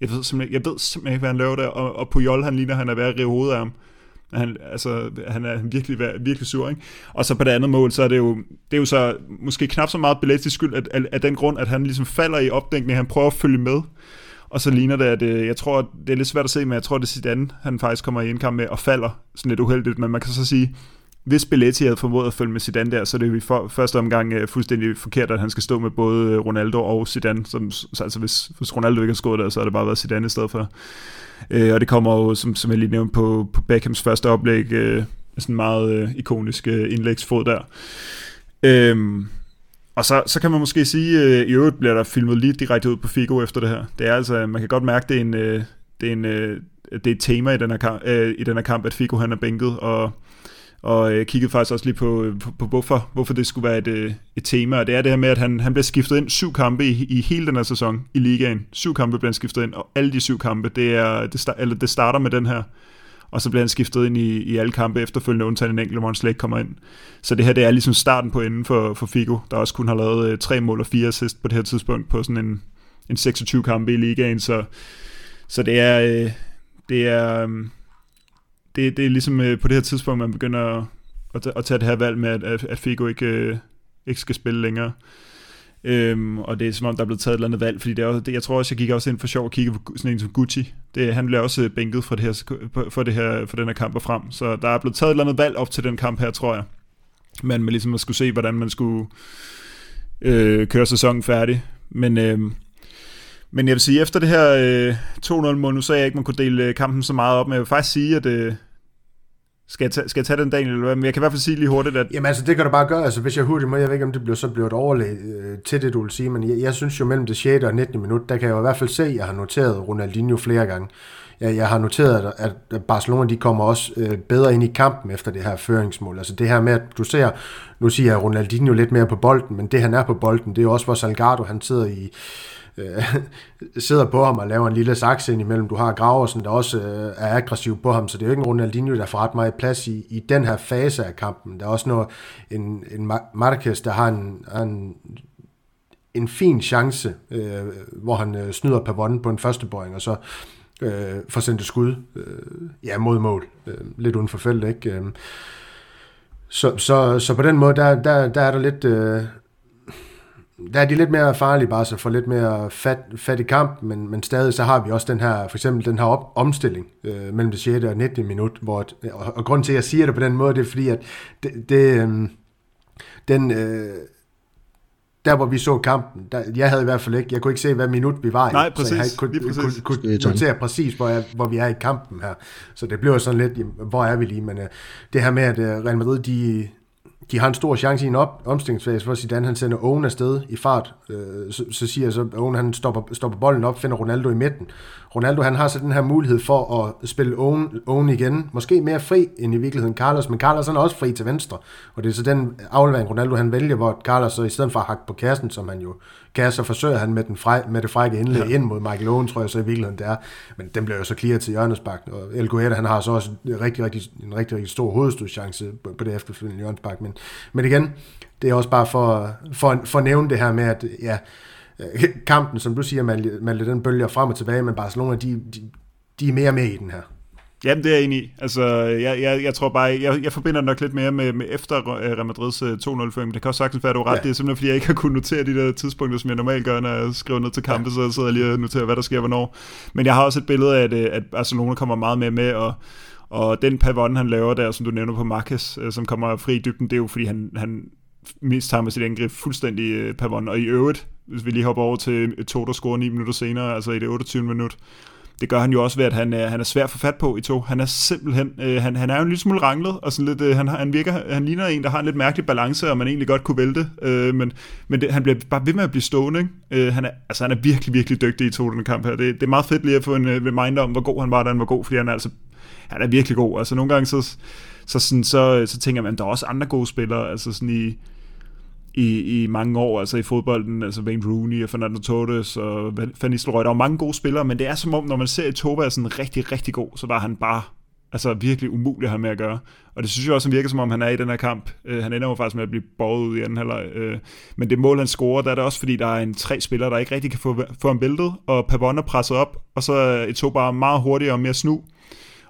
jeg ved simpelthen, jeg ved simpelthen ikke, hvad han laver der, og, og Puyol, han ligner, han er ved at rive hovedet af ham. Han, altså, han er virkelig, virkelig sur, ikke? Og så på det andet mål, så er det jo, det er jo så måske knap så meget billet til skyld, at, at, at den grund, at han ligesom falder i opdækning, han prøver at følge med, og så ligner det, at øh, jeg tror, det er lidt svært at se, men jeg tror, det er Zidane, han faktisk kommer i indkamp med og falder sådan lidt uheldigt, men man kan så sige, hvis Belletti havde formået at følge med Zidane der, så er det jo i for, første omgang uh, fuldstændig forkert, at han skal stå med både øh, Ronaldo og Zidane. Som, så, altså hvis, hvis Ronaldo ikke har skåret der, så har det bare været Zidane i stedet for. Uh, og det kommer jo, som, som jeg lige nævnte, på, på Beckhams første oplæg, uh, sådan en meget uh, ikonisk uh, indlægsfod der. Uh, og så, så kan man måske sige, uh, i øvrigt bliver der filmet lige direkte ud på Figo efter det her. Det er altså, man kan godt mærke, det er en, uh, det er en, uh, det er et tema i den her kamp, øh, i den her kamp at Figo han er bænket, og og øh, kiggede faktisk også lige på, øh, på, på hvorfor, hvorfor det skulle være et, øh, et tema, og det er det her med, at han, han bliver skiftet ind syv kampe i, i hele den her sæson i ligaen. Syv kampe bliver han skiftet ind, og alle de syv kampe, det, er, det, start, eller det starter med den her, og så bliver han skiftet ind i, i alle kampe efterfølgende, undtagen en enkelt, hvor han slet ikke kommer ind. Så det her, det er ligesom starten på enden for, for Figo, der også kun har lavet øh, tre mål og fire assist på det her tidspunkt, på sådan en, en 26 kampe i ligaen, så, så det er, øh, det er, øh, det, det er ligesom øh, på det her tidspunkt, man begynder at, at, at tage det her valg med, at, at Figo ikke, øh, ikke skal spille længere. Øhm, og det er som om, der er blevet taget et eller andet valg, fordi det er, det, jeg tror også, jeg gik også ind for sjov og kigge på sådan en som Gucci. Det, han blev også øh, bænket for, det her, for, det her, for den her kamp og frem, så der er blevet taget et eller andet valg op til den kamp her, tror jeg. Men man ligesom at skulle se, hvordan man skulle øh, køre sæsonen færdig. Men øh, men jeg vil sige, efter det her øh, 2-0-mål, nu sagde jeg ikke, man kunne dele øh, kampen så meget op, men jeg vil faktisk sige, at øh, skal jeg, tage, skal jeg tage den, Daniel, eller hvad? Men jeg kan i hvert fald sige lige hurtigt, at... Jamen altså, det kan du bare gøre. Altså, hvis jeg hurtigt må, jeg ved ikke, om det bliver, så bliver et overlæg øh, til det, du vil sige, men jeg, jeg synes jo, mellem det 6. og 19. minut, der kan jeg jo i hvert fald se, at jeg har noteret Ronaldinho flere gange. Jeg, jeg har noteret, at, at Barcelona, de kommer også øh, bedre ind i kampen efter det her føringsmål. Altså det her med, at du ser, nu siger jeg Ronaldinho lidt mere på bolden, men det han er på bolden, det er jo også, hvor Salgado, han sidder i øh, [LAUGHS] sidder på ham og laver en lille saks ind imellem. Du har Graversen, der også øh, er aggressiv på ham, så det er jo ikke en Ronaldinho, der får ret meget plads i, i den her fase af kampen. Der er også noget, en, en Marquez, der har en, en, en fin chance, øh, hvor han øh, snyder Pavon på en første boring, og så øh, får sendt et skud øh, ja, mod mål. Øh, lidt uden for feltet, ikke? Øh, så, så, så på den måde, der, der, der er der lidt, øh, der er de lidt mere farlige bare, så får lidt mere fat, fat i kamp, men, men stadig så har vi også den her, for eksempel den her op, omstilling øh, mellem det 6. og 19. minut, hvor, og, og grunden til, at jeg siger det på den måde, det er fordi, at det, det øh, den, øh, der hvor vi så kampen, der, jeg havde i hvert fald ikke, jeg kunne ikke se, hvad minut vi var i. Nej, præcis. Så jeg kunne, kunne, kunne, kunne notere præcis, hvor, jeg, hvor vi er i kampen her. Så det blev sådan lidt, hvor er vi lige, men uh, det her med, at uh, Real Madrid, de, de har en stor chance i en op, omstillingsfase, hvor Zidane han sender Owen afsted i fart. Øh, så, så siger så, Owen han stopper, stopper bolden op, finder Ronaldo i midten. Ronaldo han har så den her mulighed for at spille Owen, Owen igen. Måske mere fri end i virkeligheden Carlos, men Carlos han er også fri til venstre. Og det er så den aflevering Ronaldo han vælger, hvor Carlos så i stedet for at hakke på kassen, som han jo kan, så forsøger han med, den frej, med det frække indlæg ja. ind mod Michael Owen, tror jeg så i virkeligheden det er. Men den bliver jo så clear til hjørnesbak. Og El Guetta, han har så også en rigtig, rigtig, en rigtig, rigtig stor hovedstødschance på det efterfølgende hjørnesbak. Men, men igen, det er også bare for, for, for at nævne det her med, at ja, kampen, som du siger, man, man den bølger frem og tilbage, men Barcelona, de, de, de er mere med i den her. Jamen, det er jeg enig i. Altså, jeg, jeg, jeg tror bare, jeg, jeg forbinder nok lidt mere med, med efter Real Madrids 2-0 men det kan også sagtens være, at du ret. Ja. Det er simpelthen, fordi jeg ikke har kunnet notere de der tidspunkter, som jeg normalt gør, når jeg skriver ned til kampe, ja. så sidder jeg lige og noterer, hvad der sker hvornår. Men jeg har også et billede af, at, at Barcelona kommer meget mere med, og, og den pavon, han laver der, som du nævner på Marquez, øh, som kommer fri i dybden, det er jo, fordi han, han mist tager med sit angreb fuldstændig øh, pavon. Og i øvrigt, hvis vi lige hopper over til to, der scorer 9 minutter senere, altså i det 28. minut, det gør han jo også ved, at han øh, han er svær for fat på i to. Han er simpelthen, øh, han, han er jo en lille smule ranglet, og sådan lidt, øh, han, han, virker, han ligner en, der har en lidt mærkelig balance, og man egentlig godt kunne vælte, øh, men, men det, han bliver bare ved med at blive stående. Ikke? Øh, han, er, altså, han er virkelig, virkelig dygtig i to den kamp her. Det, det er meget fedt lige at få en øh, reminder om, hvor god han var, da han var god, fordi han er altså han er virkelig god. Altså nogle gange så, så, sådan, så, så tænker man, der er også andre gode spillere, altså sådan i, i, i mange år, altså i fodbolden, altså Wayne Rooney og Fernando Torres og Van Nistelrooy. Der var mange gode spillere, men det er som om, når man ser Toba er sådan rigtig, rigtig god, så var han bare Altså virkelig umulig at have med at gøre. Og det synes jeg også, han virker som om, han er i den her kamp. Øh, han ender jo faktisk med at blive borget ud i anden halvleg. Øh, men det mål, han scorer, der er det også, fordi der er en tre spillere, der ikke rigtig kan få, få ham væltet, og Pavon er presset op, og så er Eto'o bare meget hurtigere og mere snu,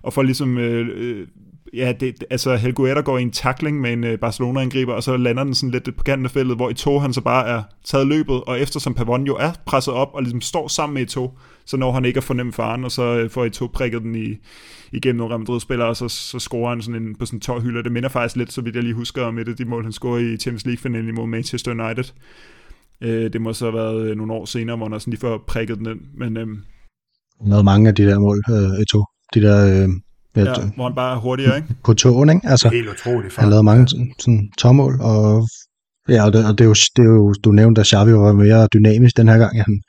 og får ligesom øh, øh ja, det, altså Helguera går i en tackling med en øh, Barcelona-angriber, og så lander den sådan lidt på kanten af feltet, hvor Eto'o han så bare er taget løbet, og eftersom Pavon jo er presset op og ligesom står sammen med Eto'o, så når han ikke at fornemme faren, og så øh, får Eto'o prikket den i, igennem nogle Real Madrid-spillere, og så, så scorer han sådan en, på sådan en tårhylde. Det minder faktisk lidt, så vidt jeg lige husker, om et af de mål, han scorer i Champions League-finalen imod Manchester United. Øh, det må så have været øh, nogle år senere, hvor han sådan lige får prikket den ind. Men, øh, han havde mange af de der mål, øh, Eto'o. De der øh, Ja, hvor han bare er hurtigere, ikke? [LAUGHS] På togen, ikke? Altså, Helt utroligt. Han lavede mange sådan, tommål, og ja, og det, og det, er jo, det er jo, du nævnte, at Xavi var mere dynamisk den her gang. Han,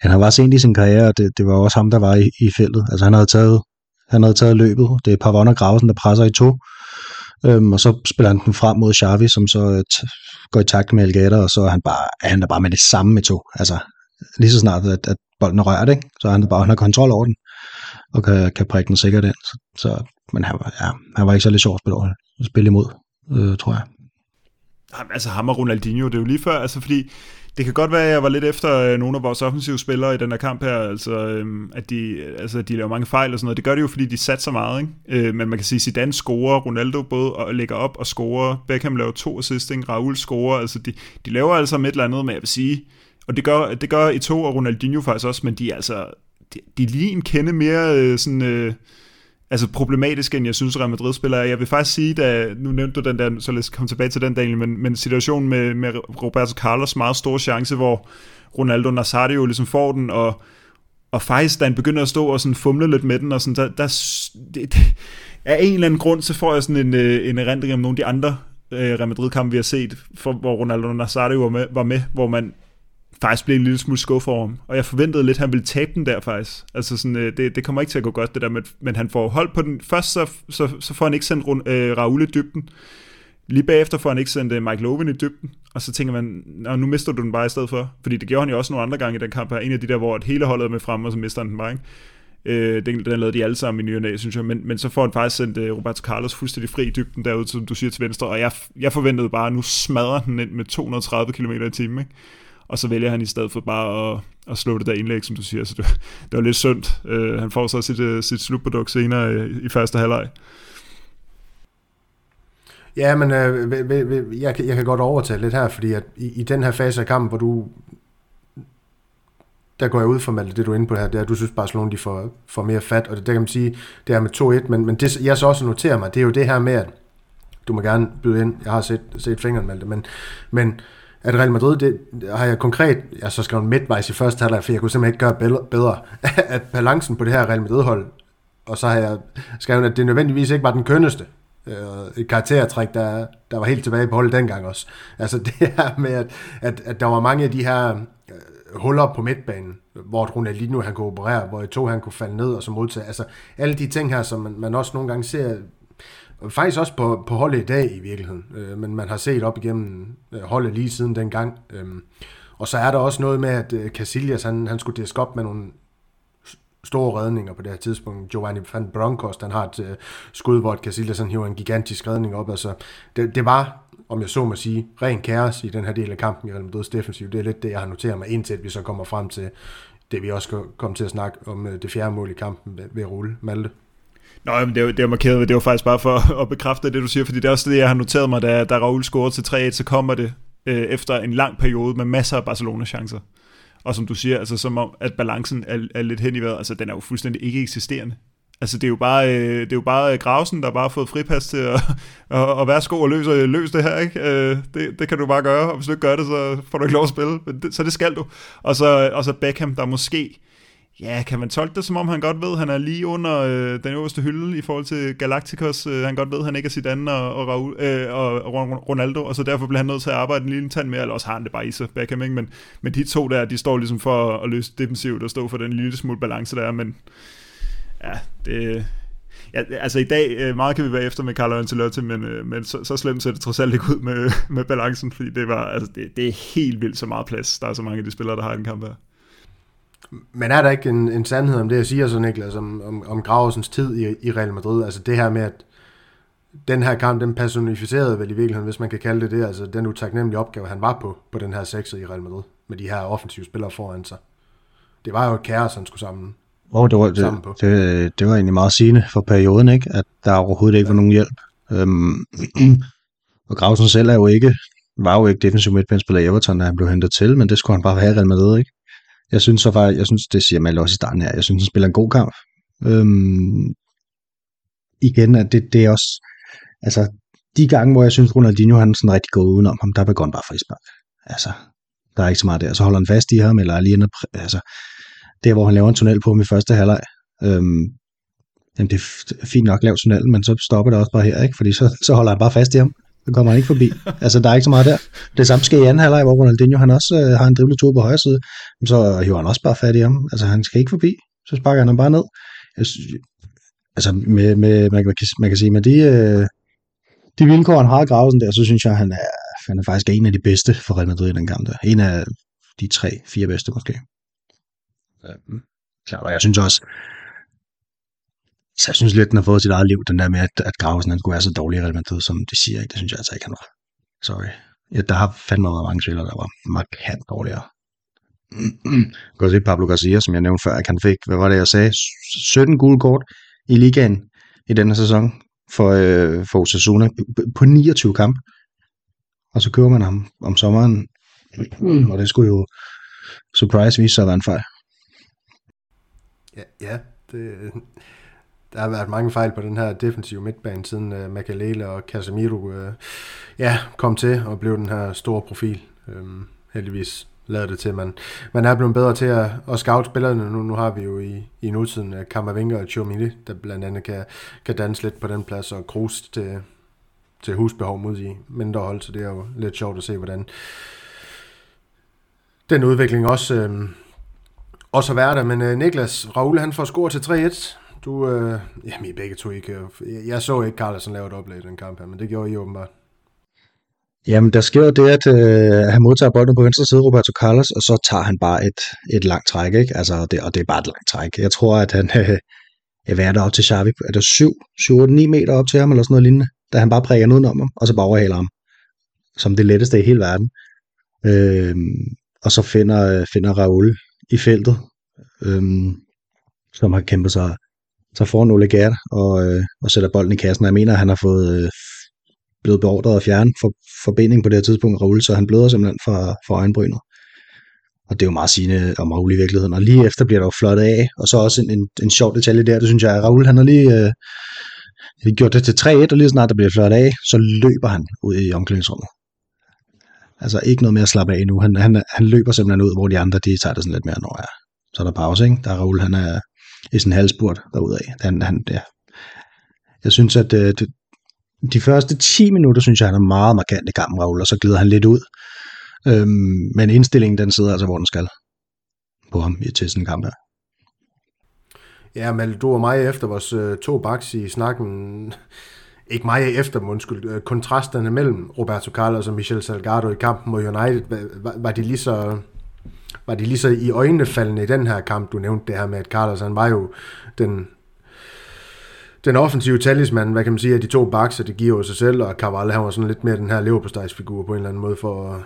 han var sent i sin karriere, og det, det var også ham, der var i, i feltet. Altså han havde taget, han havde taget løbet. Det er Pavon og Grausen, der presser i to. Øhm, og så spiller han den frem mod Xavi, som så t- går i takt med Algata, og så er han bare, er han der bare med det samme med to. Altså, lige så snart, at, at bolden er rørt, ikke? så er han bare, han har kontrol over den og kan, kan prikke den sikkert ind. Så, så, men han var, ja, han var ikke så sjov at spille, at spille imod, øh, tror jeg. Altså ham og Ronaldinho, det er jo lige før, altså fordi det kan godt være, at jeg var lidt efter øh, nogle af vores offensive spillere i den her kamp her, altså øhm, at de, altså, de laver mange fejl og sådan noget. Det gør det jo, fordi de satser meget, ikke? Øh, men man kan sige, Zidane scorer, Ronaldo både og lægger op og scorer, Beckham laver to assist, ikke? Raul scorer, altså de, de laver altså med et eller andet, men jeg vil sige, og det gør, det gør Eto'o og Ronaldinho faktisk også, men de er altså, de, de lige en kende mere øh, sådan, øh, altså problematisk, end jeg synes, Real Madrid spiller. Jeg vil faktisk sige, da, nu nævnte du den der, så lad os komme tilbage til den, Daniel, men, men situationen med, med Roberto Carlos, meget store chance, hvor Ronaldo Nazario ligesom får den, og, og faktisk, da han begynder at stå og sådan fumle lidt med den, og sådan, der, der det, det, af en eller anden grund, så får jeg sådan en, øh, en erindring om nogle af de andre øh, Real Madrid-kampe, vi har set, for, hvor Ronaldo Nazario var med, var med, hvor man faktisk blev en lille smule skuffet over ham. Og jeg forventede lidt, at han ville tabe den der faktisk. Altså sådan, øh, det, det kommer ikke til at gå godt, det der men, men han får hold på den. Først så, så, så får han ikke sendt øh, Raul i dybden. Lige bagefter får han ikke sendt øh, Mike Loven i dybden. Og så tænker man, nu mister du den bare i stedet for. Fordi det gjorde han jo også nogle andre gange i den kamp her. En af de der, hvor hele holdet er med frem, og så mister han den bare, ikke? Øh, den, den lavede de alle sammen i ny synes jeg. Men, men så får han faktisk sendt øh, Roberto Carlos fuldstændig fri i dybden derude, som du siger til venstre. Og jeg, jeg forventede bare, at nu smadrer den ind med 230 km i timen. Ikke? Og så vælger han i stedet for bare at, at slå det der indlæg, som du siger. Så det, det var lidt synd. Øh, han får så sit, øh, sit slutprodukt senere i, i første halvleg. Ja, men øh, jeg, jeg kan godt overtage lidt her, fordi at i, i den her fase af kampen, hvor du der går jeg ud fra, Malte, det du er inde på her, det er, at du synes, Barcelona de får, får mere fat, og det, der kan man sige, det er med 2-1, men, men det, jeg så også noterer mig, det er jo det her med, at du må gerne byde ind, jeg har set, set fingeren, Malte, men, men at Real Madrid, det har jeg konkret, jeg så skrevet midtvejs i første halvleg, for jeg kunne simpelthen ikke gøre bedre, at [LAUGHS] balancen på det her Real Madrid-hold, og så har jeg skrevet, at det nødvendigvis ikke var den kønneste, øh, et karaktertræk, der, der var helt tilbage på holdet dengang også. Altså [LAUGHS] det her med, at, at, at der var mange af de her øh, huller på midtbanen, hvor Ronaldinho han kunne operere, hvor to han kunne falde ned og så modtage. Altså alle de ting her, som man, man også nogle gange ser Faktisk også på, på holdet i dag i virkeligheden, øh, men man har set op igennem øh, holdet lige siden dengang. Øh, og så er der også noget med, at øh, Casillas han, han skulle diske op med nogle store redninger på det her tidspunkt. Giovanni van Bronckhorst, han har et øh, skud, hvor Casillas han hiver en gigantisk redning op. Altså, det, det var, om jeg så må sige, ren kaos i den her del af kampen i Real Madrid's defensiv. Det er lidt det, jeg har noteret mig, indtil vi så kommer frem til det, vi også kommer til at snakke om øh, det fjerde mål i kampen ved, ved at rulle Malte. Nå, men det, er, det er markeret, det var faktisk bare for [LAUGHS] at bekræfte det, du siger, fordi det er også det, jeg har noteret mig, da, da Raul scorede til 3-1, så kommer det øh, efter en lang periode med masser af Barcelona-chancer. Og som du siger, altså som om, at balancen er, er lidt hen i vejret, altså den er jo fuldstændig ikke eksisterende. Altså det er jo bare, øh, det er jo bare øh, Grausen, der bare har fået fripas til at, [LAUGHS] at, at værsgo og løse, øh, løse det her, ikke? Øh, det, det kan du bare gøre, og hvis du ikke gør det, så får du ikke lov at spille, men det, så det skal du. Og så, og så Beckham, der måske Ja, kan man tolke det, som om han godt ved, at han er lige under øh, den øverste hylde i forhold til Galacticos. Øh, han godt ved, at han ikke er Zidane og, og, Raul, øh, og Ronaldo, og så derfor bliver han nødt til at arbejde en lille tand mere, eller også har han det bare i sig, Beckham, ikke? Men, men de to der, de står ligesom for at løse defensivt og stå for den lille smule balance der, men ja, det, Ja, altså i dag, øh, meget kan vi være efter med Carlo Ancelotti, men, øh, men så, så slemt ser det trods alt ikke ud med, [LAUGHS] med balancen, fordi det, var, altså det, det er helt vildt så meget plads. Der er så mange af de spillere, der har en kamp her. Men er der ikke en, en sandhed om det, jeg siger så, Niklas, om, om, om Gravesens tid i, i Real Madrid? Altså det her med, at den her kamp, den personificerede vel i virkeligheden, hvis man kan kalde det det, altså den utaknemmelige opgave, han var på, på den her sekser i Real Madrid, med de her offensive spillere foran sig. Det var jo et kaos, han skulle sammen, oh, det, var, det, sammen på. Det, det var egentlig meget sigende for perioden, ikke? at der overhovedet ikke var nogen hjælp. Øhm, [CLEARS THROAT] og Gravesen selv er jo ikke, var jo ikke defensiv midtbanespiller i Everton, da han blev hentet til, men det skulle han bare have i Real Madrid, ikke? Jeg synes så faktisk, jeg synes, det siger man også i starten her, jeg synes, han spiller en god kamp. Øhm, igen, at det, det er også, altså, de gange, hvor jeg synes, Ronaldinho han sådan rigtig gået udenom ham, der begår han bare frispark. Altså, der er ikke så meget der. Så holder han fast i ham, eller lige ender, altså, der hvor han laver en tunnel på ham i første halvleg, øhm, jamen det er fint nok lavet tunnelen, men så stopper det også bare her, ikke? fordi så, så holder han bare fast i ham. Så kommer han ikke forbi. Altså, der er ikke så meget der. Det samme sker i anden halvleg, hvor Ronaldinho han også øh, har en dribletur på højre side. Så hiver han også bare fat i ham. Altså, han skal ikke forbi. Så sparker han ham bare ned. Jeg, altså, med, med, man, kan, man kan sige, med de, øh, de vilkår, han har i Gravesen der, så synes jeg, han er, han er faktisk en af de bedste for Real Madrid i den kamp der. En af de tre, fire bedste måske. Ja, klart, og jeg synes også, så jeg synes lidt, den har fået sit eget liv, den der med, at, at Gravesen han skulle være så dårlig Madrid, som de siger. Ikke? Det synes jeg altså ikke, han var. Sorry. Ja, der har fandme været mange spillere, der var markant dårligere. Jeg kan se Pablo Garcia, som jeg nævnte før, at han fik, hvad var det, jeg sagde, 17 gule kort i ligaen i denne sæson for, øh, for Osasuna på 29 kamp. Og så køber man ham om sommeren, mm. og det skulle jo surprise vise sig at være en fejl. Ja, ja det, der har været mange fejl på den her defensive midtbane, siden uh, Makalele og Casemiro uh, ja, kom til og blev den her store profil. Um, heldigvis lader det til, man, man er blevet bedre til at, at scout spillerne. Nu, nu har vi jo i, i nutiden øh, uh, Kammervinger og Chomini, der blandt andet kan, kan danse lidt på den plads, og Kroos til, til husbehov mod i mindre hold, så det er jo lidt sjovt at se, hvordan den udvikling også, øh, også har været der. Men øh, Niklas Raul, han får score til 3-1. Du, øh, jamen I begge to ikke. Jeg, jeg så ikke Carlsen lave et oplæg i den kamp her, men det gjorde I åbenbart. Jamen, der sker det, at øh, han modtager bolden på venstre side, Roberto Carlos, og så tager han bare et, et langt træk, ikke? Altså, det, og det er bare et langt træk. Jeg tror, at han, øh, jeg er der op til Xavi, er der 7, 7, 8, 9 meter op til ham, eller sådan noget lignende, da han bare prikker noget om ham, og så bare overhaler ham. Som det letteste i hele verden. Øh, og så finder, øh, finder Raul i feltet, øh, som har kæmpet sig tager foran Ole Gert og, øh, og sætter bolden i kassen. Og jeg mener, at han har fået øh, blevet beordret at fjerne for, forbinding på det her tidspunkt, Raul, så han bløder simpelthen fra, fra øjenbrynet. Og det er jo meget sigende om Raul i virkeligheden. Og lige efter bliver der jo flottet af. Og så også en, en, en sjov detalje der, det synes jeg, at Raul han har lige øh, gjort det til 3-1, og lige snart der bliver flottet af, så løber han ud i omklædningsrummet. Altså ikke noget med at slappe af nu. Han, han, han løber simpelthen ud, hvor de andre de tager det sådan lidt mere, når jeg, så er der pause, ikke? Der er Raul, han er, i sin en halvspurt derudad. Han, han, ja. Jeg synes, at øh, det, de første 10 minutter, synes jeg, han er meget markant i kampen, Raul, og så glider han lidt ud. Øhm, men indstillingen, den sidder altså, hvor den skal på ham i til sådan en kamp her. Ja, men du og mig efter vores øh, to baks i snakken, ikke mig efter, men undskyld, øh, kontrasterne mellem Roberto Carlos og Michel Salgado i kampen mod United, var, var de lige så var de lige så i øjnene faldende i den her kamp, du nævnte det her med, at Carlos, han var jo den, den offensive talisman, hvad kan man sige, af de to bakser, det giver jo sig selv, og Carvalho, han var sådan lidt mere den her leverpostejsfigur på en eller anden måde, for, at,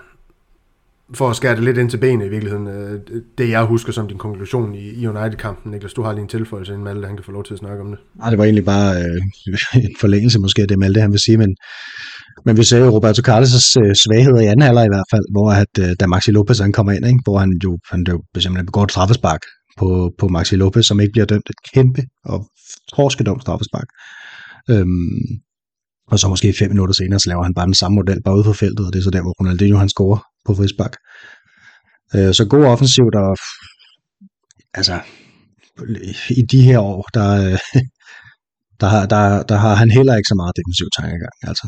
for at skære det lidt ind til benet i virkeligheden. Øh, det jeg husker som din konklusion i, United-kampen, Niklas, du har lige en tilføjelse, inden Malte han kan få lov til at snakke om det. Nej, det var egentlig bare øh, [LAUGHS] en forlængelse måske af det Malte han vil sige, men men vi ser jo Roberto Carlos' øh, svagheder i anden halvleg i hvert fald, hvor at, øh, da Maxi Lopez han kommer ind, ikke, hvor han jo, han jo simpelthen begår et straffespark på, på Maxi Lopez, som ikke bliver dømt et kæmpe og torskedumt straffespark. Øhm, og så måske fem minutter senere, så laver han bare den samme model, bare ude på feltet, og det er så der, hvor Ronaldinho han scorer på frispark. Øh, så god offensiv, der altså i de her år, der, øh, [LAUGHS] der, der, der har han heller ikke så meget defensiv tankegang. Altså,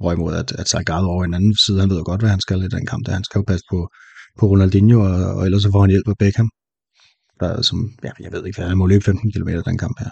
Hvorimod at, at Salgado over en anden side, han ved jo godt, hvad han skal i den kamp. Der. Han skal jo passe på, på Ronaldinho, og, og ellers så får han hjælp af Beckham. Der, som, ja, jeg ved ikke, hvad han må løbe 15 km den kamp her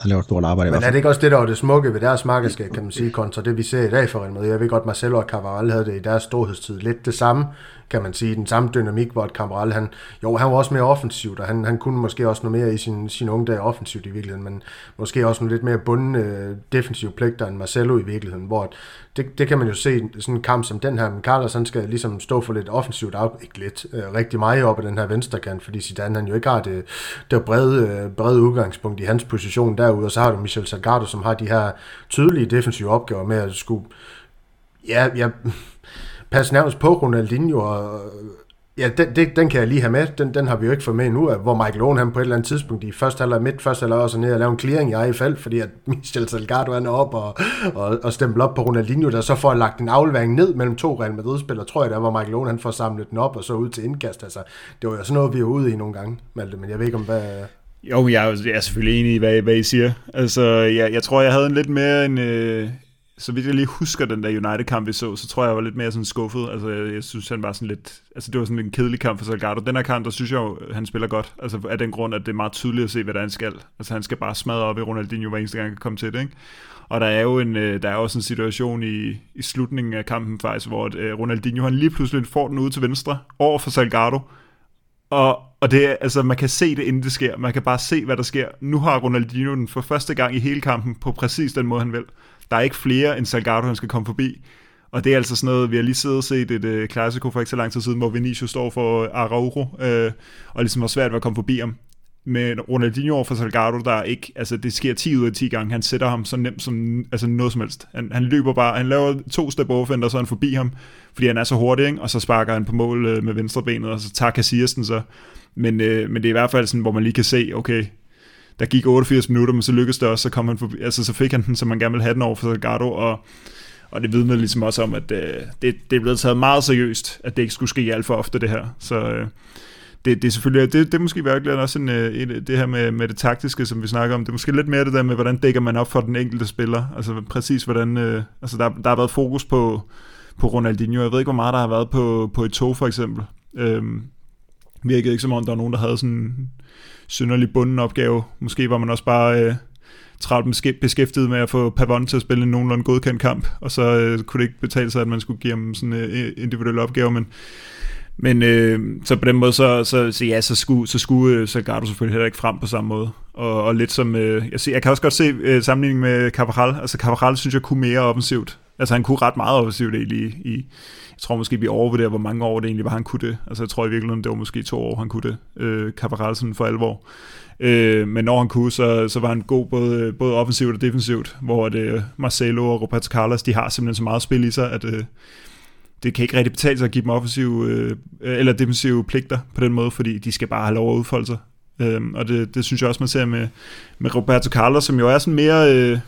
han laver et stort arbejde. Men er det ikke også det, der var det smukke ved deres markedskab, kan man sige, kontra det, vi ser i dag for Real Madrid? Jeg ved godt, Marcelo og Cavaral havde det i deres storhedstid. Lidt det samme, kan man sige. Den samme dynamik, hvor Cavaral, han, jo, han var også mere offensivt, og han, han kunne måske også noget mere i sin, sin unge dag offensivt i virkeligheden, men måske også nogle lidt mere bundne øh, defensive pligter end Marcelo i virkeligheden, hvor det, det kan man jo se i sådan en kamp som den her, men Carlos han skal ligesom stå for lidt offensivt op, ikke lidt, øh, rigtig meget op af den her venstre kant, fordi Zidane han jo ikke har det, det brede, øh, brede udgangspunkt i hans position derude, og så har du Michel Salgado, som har de her tydelige defensive opgaver med at skulle ja, ja, [LAUGHS] passe nærmest på Ronaldinho, og Ja, den, den, den kan jeg lige have med. Den, den har vi jo ikke fået med endnu, hvor Michael Owen han på et eller andet tidspunkt i første halvleg midt, første halvleg også ned og lave en clearing i eget felt, fordi at [LAUGHS] Michel Salgado er op og, og, og stempler op på Ronaldinho, der så får lagt en aflevering ned mellem to Real Madrid-spillere, tror jeg, der hvor Michael Owen han får samlet den op og så ud til indkast. Altså, det var jo sådan noget, vi er ude i nogle gange, Malte, men jeg ved ikke om hvad... Jo, jeg er, jeg er selvfølgelig enig i, hvad, hvad I siger. Altså, jeg, jeg tror, jeg havde en lidt mere en... Øh så vidt jeg lige husker den der United-kamp, vi så, så tror jeg, jeg var lidt mere sådan skuffet. Altså, jeg, jeg synes, han var sådan lidt... Altså, det var sådan en kedelig kamp for Salgado. Den her kamp, der synes jeg jo, han spiller godt. Altså, af den grund, at det er meget tydeligt at se, hvad der han skal. Altså, han skal bare smadre op i Ronaldinho, hver eneste gang han kan komme til det, ikke? Og der er jo en, øh, der er også en situation i, i slutningen af kampen faktisk, hvor øh, Ronaldinho han lige pludselig får den ud til venstre over for Salgado. Og, og det er, altså, man kan se det, inden det sker. Man kan bare se, hvad der sker. Nu har Ronaldinho den for første gang i hele kampen på præcis den måde, han vil. Der er ikke flere end Salgado, han skal komme forbi. Og det er altså sådan noget, vi har lige siddet og set et øh, uh, klassiko for ikke så lang tid siden, hvor Vinicius står for øh, Araujo, øh, og ligesom har svært ved at komme forbi ham. Men Ronaldinho over for Salgado, der er ikke, altså det sker 10 ud af 10 gange, han sætter ham så nemt som altså noget som helst. Han, han løber bare, han laver to step overfender, så er han forbi ham, fordi han er så hurtig, ikke? og så sparker han på mål øh, med venstre benet, og så tager Casillas den så. Men, øh, men det er i hvert fald sådan, hvor man lige kan se, okay, der gik 88 minutter, men så lykkedes det også, så, kom han forbi, altså, så fik han den, som man gerne ville have den over for Salgado, og, og det vidner ligesom også om, at øh, det, det er blevet taget meget seriøst, at det ikke skulle ske alt for ofte, det her. Så øh, det, det er selvfølgelig, det, det er måske virkelig også en, øh, en, det her med, med det taktiske, som vi snakker om, det er måske lidt mere det der med, hvordan dækker man op for den enkelte spiller, altså præcis hvordan, øh, altså der, der har været fokus på, på Ronaldinho, jeg ved ikke, hvor meget der har været på, på et tog for eksempel, øhm, virkede ikke som om, der var nogen, der havde sådan synderlig bunden opgave. Måske var man også bare øh, travlt beskæftiget med at få Pavon til at spille en nogenlunde godkendt kamp, og så øh, kunne det ikke betale sig, at man skulle give ham sådan en øh, individuel opgave, men men øh, så på den måde, så, så, så ja, så skulle, så skulle øh, Salgado selvfølgelig heller ikke frem på samme måde. Og, og lidt som, øh, jeg, ser, jeg kan også godt se øh, sammenligning med Cabral. Altså Cabral synes jeg kunne mere offensivt. Altså han kunne ret meget offensivt egentlig i, jeg tror måske vi overvurderer, hvor mange år det egentlig var, han kunne det. Altså jeg tror i virkeligheden, det var måske to år, han kunne det. Øh, Cabral sådan for alvor. Øh, men når han kunne, så, så var han god både, både offensivt og defensivt, hvor det, øh, Marcelo og Roberto Carlos, de har simpelthen så meget spil i sig, at øh, det kan ikke rigtig betale sig at give dem offensive øh, eller defensive pligter på den måde, fordi de skal bare have lov at udfolde sig. Øh, og det, det synes jeg også, man ser med, med Roberto Carlos, som jo er sådan mere... Øh,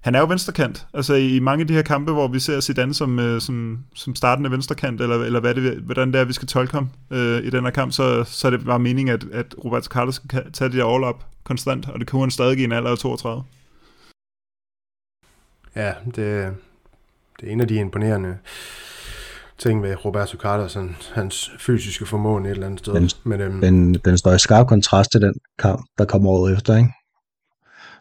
han er jo venstrekant. Altså i mange af de her kampe, hvor vi ser Zidane som, øh, som, som startende venstrekant, eller, eller hvad det, hvordan det er, vi skal tolke ham øh, i den her kamp, så, så er det bare meningen, at, at Roberto Carlos skal tage det der all up konstant, og det kunne han stadig i en alder af 32. Ja, det, det er en af de imponerende ting med Roberto Carlos, han, hans fysiske formåen et eller andet sted. Den, Men, øhm, den, den står i skarp kontrast til den kamp, der kommer året efter, ikke?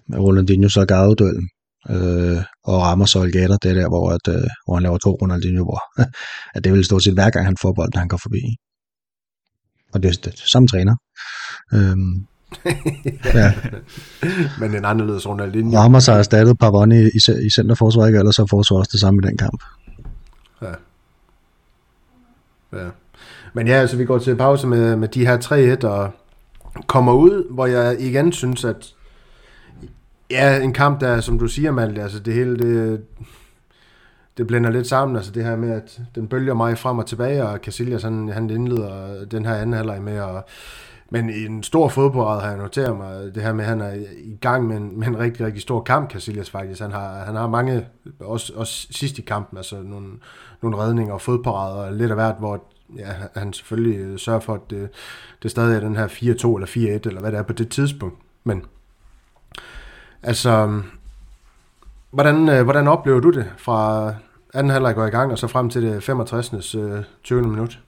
Med Ronaldinho så duellen øh, og rammer så Algata, det er der, hvor, at, øh, hvor han laver to Ronaldinho, hvor [LAUGHS] at det vil stå til hver gang han får bolden, han går forbi. Og det er det, samme træner. Øhm, [LAUGHS] ja. Men en anderledes Ronaldinho. Rammer sig erstattet Pavoni i, i, centerforsvaret, eller så forsvar også det samme i den kamp. Ja. Men ja, altså vi går til pause med, med de her 3-1 og kommer ud, hvor jeg igen synes, at ja, en kamp, der, som du siger, Malte, altså det hele, det, det blænder lidt sammen, altså det her med, at den bølger mig frem og tilbage, og Casillas, han, han indleder den her anden halvleg med, at men i en stor fodbold har jeg noteret mig, det her med, at han er i gang med en, med en rigtig, rigtig stor kamp, Casillas faktisk. Han har, han har mange, også, også sidst i kampen, altså nogle, nogle redninger og fodparader, og lidt af hvert, hvor ja, han selvfølgelig sørger for, at det, det stadig er den her 4-2 eller 4-1, eller hvad det er på det tidspunkt. Men altså, hvordan, øh, hvordan oplever du det fra anden halvleg går i gang, og så frem til det 65. 20. Øh, minut?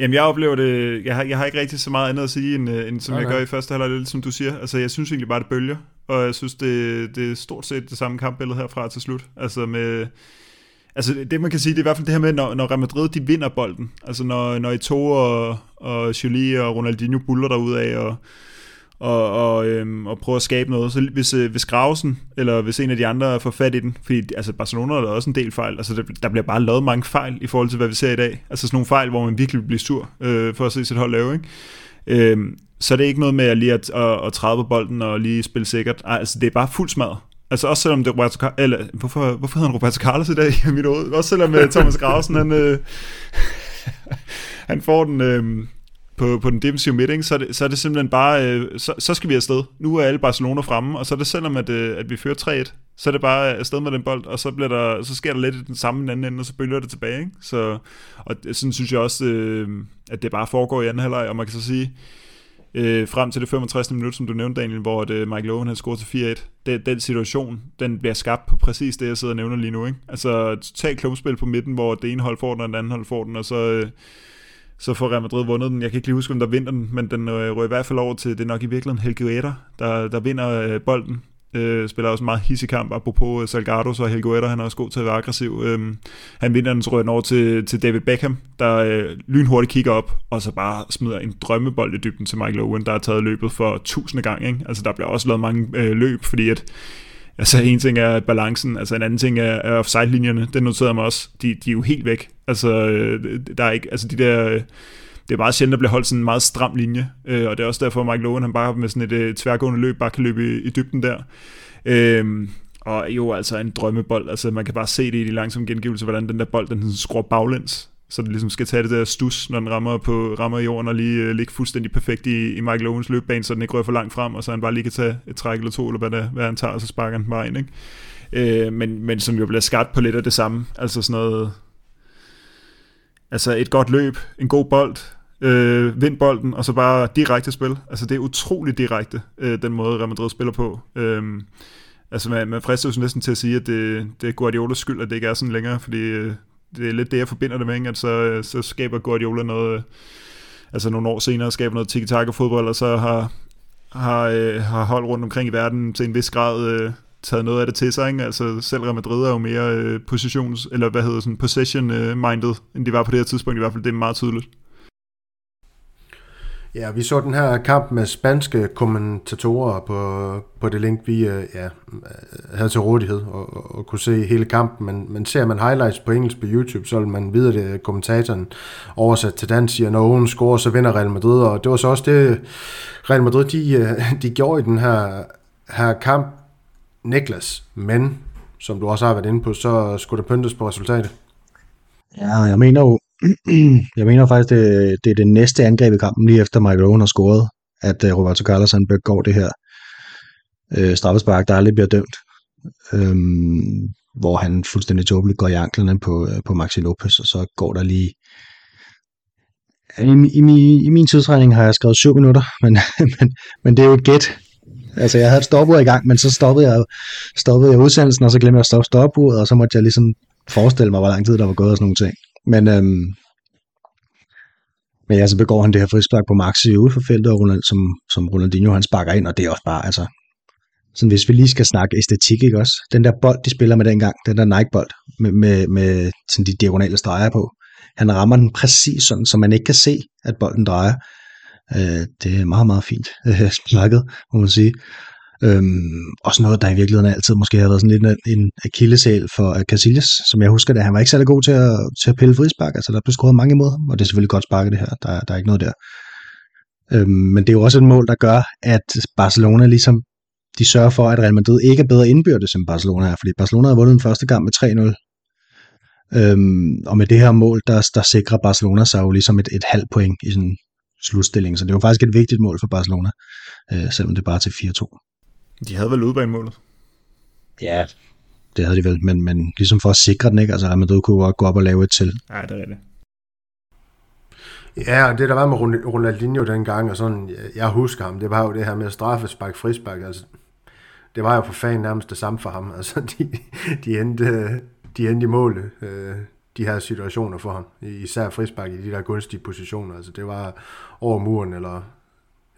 Jamen, jeg oplever det... Jeg har, jeg har ikke rigtig så meget andet at sige, end, øh, end som okay. jeg gør i første halvleg, lidt som du siger. Altså, jeg synes egentlig bare, det bølger, og jeg synes, det, det er stort set det samme kampbillede herfra til slut. Altså, med... Altså, det man kan sige, det er i hvert fald det her med, når, når Real Madrid, de vinder bolden. Altså, når, når Eto'o og, og Jolie og Ronaldinho buller derud af, og og, og, øhm, og prøve at skabe noget. Så hvis, øh, hvis Grausen, eller hvis en af de andre får fat i den, fordi altså Barcelona er også en del fejl, altså der, der bliver bare lavet mange fejl i forhold til, hvad vi ser i dag. Altså sådan nogle fejl, hvor man virkelig bliver sur øh, for at se sit hold lave, ikke? Øhm, så det er ikke noget med at lige at, at, at træde på bolden og lige spille sikkert. Ej, altså det er bare fuld smadret. Altså også selvom det er Roberto Carlos, eller hvorfor, hvorfor hedder han Roberto Carlos i dag [LAUGHS] i mit hoved? Også selvom øh, Thomas Grausen, han, øh, [LAUGHS] han får den, øh, på, på den defensive midt, så, er det, så er det simpelthen bare, øh, så, så skal vi afsted. Nu er alle Barcelona fremme, og så er det selvom, at, øh, at vi fører 3-1, så er det bare afsted med den bold, og så, bliver der, så sker der lidt i den samme anden ende, og så bølger det tilbage. Ikke? Så, og sådan synes jeg også, øh, at det bare foregår i anden halvleg, og man kan så sige, øh, frem til det 65. minut, som du nævnte, Daniel, hvor det, øh, Mike Owen havde scoret til 4-1. Den, den situation, den bliver skabt på præcis det, jeg sidder og nævner lige nu. Ikke? Altså totalt klumpspil på midten, hvor det ene hold får den, og den anden hold får den, og så... Øh, så får Real Madrid vundet den. Jeg kan ikke lige huske, om der vinder den, men den øh, rører i hvert fald over til, det er nok i virkeligheden Helge der, der vinder øh, bolden. Øh, spiller også en meget hissig kamp, apropos øh, Salgado, så Helge han er også god til at være aggressiv. Øh, han vinder den, så rører den over til, til David Beckham, der øh, lynhurtigt kigger op, og så bare smider en drømmebold i dybden til Michael Owen, der har taget løbet for tusinde gang. Ikke? Altså der bliver også lavet mange øh, løb, fordi at Altså en ting er balancen, altså en anden ting er, er offside-linjerne, det noterede mig også, de, de er jo helt væk. Altså øh, der er ikke, altså de der, øh, det er meget sjældent at blive holdt sådan en meget stram linje, øh, og det er også derfor, at Mike Lowen, han bare med sådan et øh, tværgående løb, bare kan løbe i, i dybden der. Øh, og jo, altså en drømmebold, altså man kan bare se det i de langsomme gengivelser, hvordan den der bold, den skruer baglæns, så det ligesom skal tage det der stus, når den rammer, på, rammer jorden, og lige øh, ligge fuldstændig perfekt i, i Michael Owens løbbane, så den ikke rører for langt frem, og så han bare lige kan tage et træk eller to, eller hvad, det, hvad han tager, og så sparker han bare ind, ikke? Øh, men, men som jo bliver skabt på lidt af det samme, altså sådan noget, altså et godt løb, en god bold, øh, vind bolden, og så bare direkte spil. Altså det er utroligt direkte, øh, den måde Real Madrid spiller på. Øh, altså man, man frister jo næsten til at sige, at det, det er Guardiolas skyld, at det ikke er sådan længere, fordi øh, det er lidt det, jeg forbinder det med, ikke? at så, så skaber Guardiola noget, øh, altså nogle år senere skaber noget tiki-taka fodbold, og så har, har, øh, har hold rundt omkring i verden til en vis grad øh, taget noget af det til sig. Ikke? Altså selv Real Madrid er jo mere øh, positions, eller hvad hedder sådan, possession-minded, øh, end de var på det her tidspunkt i hvert fald. Det er meget tydeligt. Ja, vi så den her kamp med spanske kommentatorer på, på det link, vi øh, ja, øh, havde til rådighed og, og, og kunne se hele kampen. Men, men ser man highlights på engelsk på YouTube, så vil man vide, det øh, kommentatoren oversat til dansk siger, når nogen scorer, så vinder Real Madrid. Og det var så også det, Real Madrid de, de gjorde i den her, her kamp. Niklas, men som du også har været inde på, så skulle der pyntes på resultatet. Ja, jeg mener jo, jeg mener faktisk, det, det er det næste angreb i kampen, lige efter Mike Owen har scoret, at uh, Roberto Carlos han begår det her uh, straffespark, der aldrig bliver dømt. Um, hvor han fuldstændig tåbeligt går i anklerne på, uh, på Maxi Lopez, og så går der lige... I, i, i, I min tidsregning har jeg skrevet 7 minutter, [LAUGHS] men, men, men det er jo et gæt. Altså, jeg havde stoppet i gang, men så stoppede jeg, stoppede jeg udsendelsen, og så glemte jeg at stoppe stoppuret, og så måtte jeg ligesom forestille mig, hvor lang tid der var gået og sådan nogle ting. Men, øhm, men ja, så begår han det her frispark på Maxi ude for feltet, og Ronald, som, som Ronaldinho han sparker ind, og det er også bare, altså, sådan hvis vi lige skal snakke æstetik, ikke også? Den der bold, de spiller med dengang, den der Nike-bold, med, med, med sådan de diagonale streger på, han rammer den præcis sådan, så man ikke kan se, at bolden drejer. Øh, det er meget, meget fint [LAUGHS] øh, snakket, må man sige. Øhm, også noget, der i virkeligheden altid måske har været sådan lidt en akillesæl for øh, Casillas, som jeg husker det. Han var ikke særlig god til at, til at pille frispark, altså der blev scoret mange imod ham, og det er selvfølgelig godt sparket det her, der, der er ikke noget der. Øhm, men det er jo også et mål, der gør, at Barcelona ligesom, de sørger for, at Real Madrid ikke er bedre indbyrdes end Barcelona er, fordi Barcelona har vundet den første kamp med 3-0. Øhm, og med det her mål, der, der sikrer Barcelona sig jo ligesom et, et halvt point i sådan slutstilling, så det var faktisk et vigtigt mål for Barcelona, øh, selvom det er bare til 4-2. De havde vel udbanemålet? Ja, det havde de vel, men, men ligesom for at sikre den, ikke? Altså, at man kunne gå op og lave et til. Ja, det er det. Ja, og det der var med Ronaldinho dengang, og sådan, jeg husker ham, det var jo det her med straffespark, frispark, altså, det var jo for fanden nærmest det samme for ham, [LAUGHS] altså, de, de, endte, de endte i målet, øh, de her situationer for ham. Især frispark i de der gunstige positioner. Altså det var over muren, eller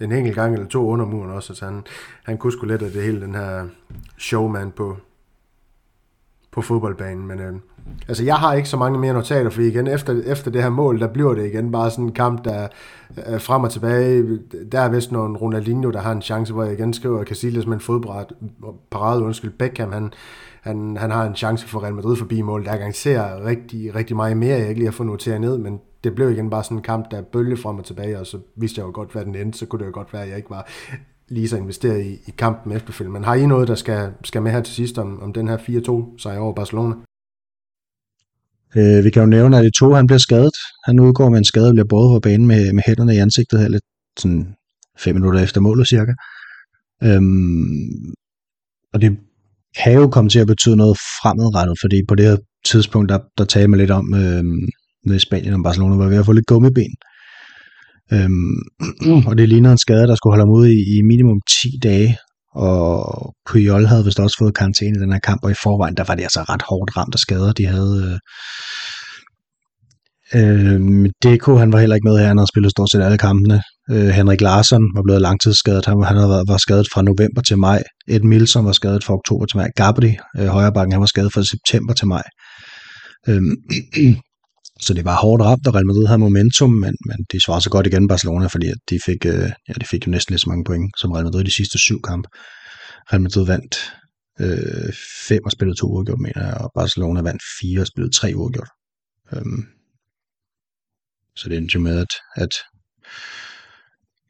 en enkelt gang eller to under muren også. så han, han kunne sgu lidt af det hele, den her showman på, på fodboldbanen. Men øh, altså, jeg har ikke så mange mere notater, for igen, efter, efter det her mål, der bliver det igen bare sådan en kamp, der er frem og tilbage. Der er vist nogen Ronaldinho, der har en chance, hvor jeg igen skriver Casillas med en fodbræt, parade, undskyld, Beckham, han, han, han har en chance for Real Madrid forbi mål. Der ser rigtig, rigtig meget mere, jeg ikke lige har fået noteret ned, men det blev igen bare sådan en kamp, der bølge frem og tilbage, og så vidste jeg jo godt, hvad den endte, så kunne det jo godt være, at jeg ikke var lige så investeret i, i kampen efterfølgende. Men har I noget, der skal, skal med her til sidst om, om den her 4-2 sejr over Barcelona? Øh, vi kan jo nævne, at i to han bliver skadet. Han udgår med en skade og bliver båret på banen med, med hænderne i ansigtet her lidt sådan fem minutter efter målet cirka. Øhm, og det kan jo komme til at betyde noget fremadrettet, fordi på det her tidspunkt, der, der tager man lidt om øhm, nede i Spanien, om Barcelona var ved at få lidt gummiben. Øhm, og det ligner en skade, der skulle holde ham ude i, i minimum 10 dage, og Puyol havde vist også fået karantæne i den her kamp, og i forvejen, der var det altså ret hårdt ramt af skader. De havde... Øh, øh, Deko, han var heller ikke med her, han havde spillet stort set alle kampene. Øh, Henrik Larsson var blevet langtidsskadet, han, han havde været, var skadet fra november til maj. Ed Milson var skadet fra oktober til maj. Gabri, øh, højrebakken, han var skadet fra september til maj. Øh, så det var hårdt ramt, og Real Madrid havde momentum, men, men de svarede så godt igen Barcelona, fordi at de, fik, øh, ja, de fik jo næsten lige så mange point som Real Madrid i de sidste syv kampe. Real Madrid vandt øh, fem og spillede to uafgjort, mener jeg, og Barcelona vandt fire og spillede tre uafgjort. Øhm, så det endte jo med, at, at,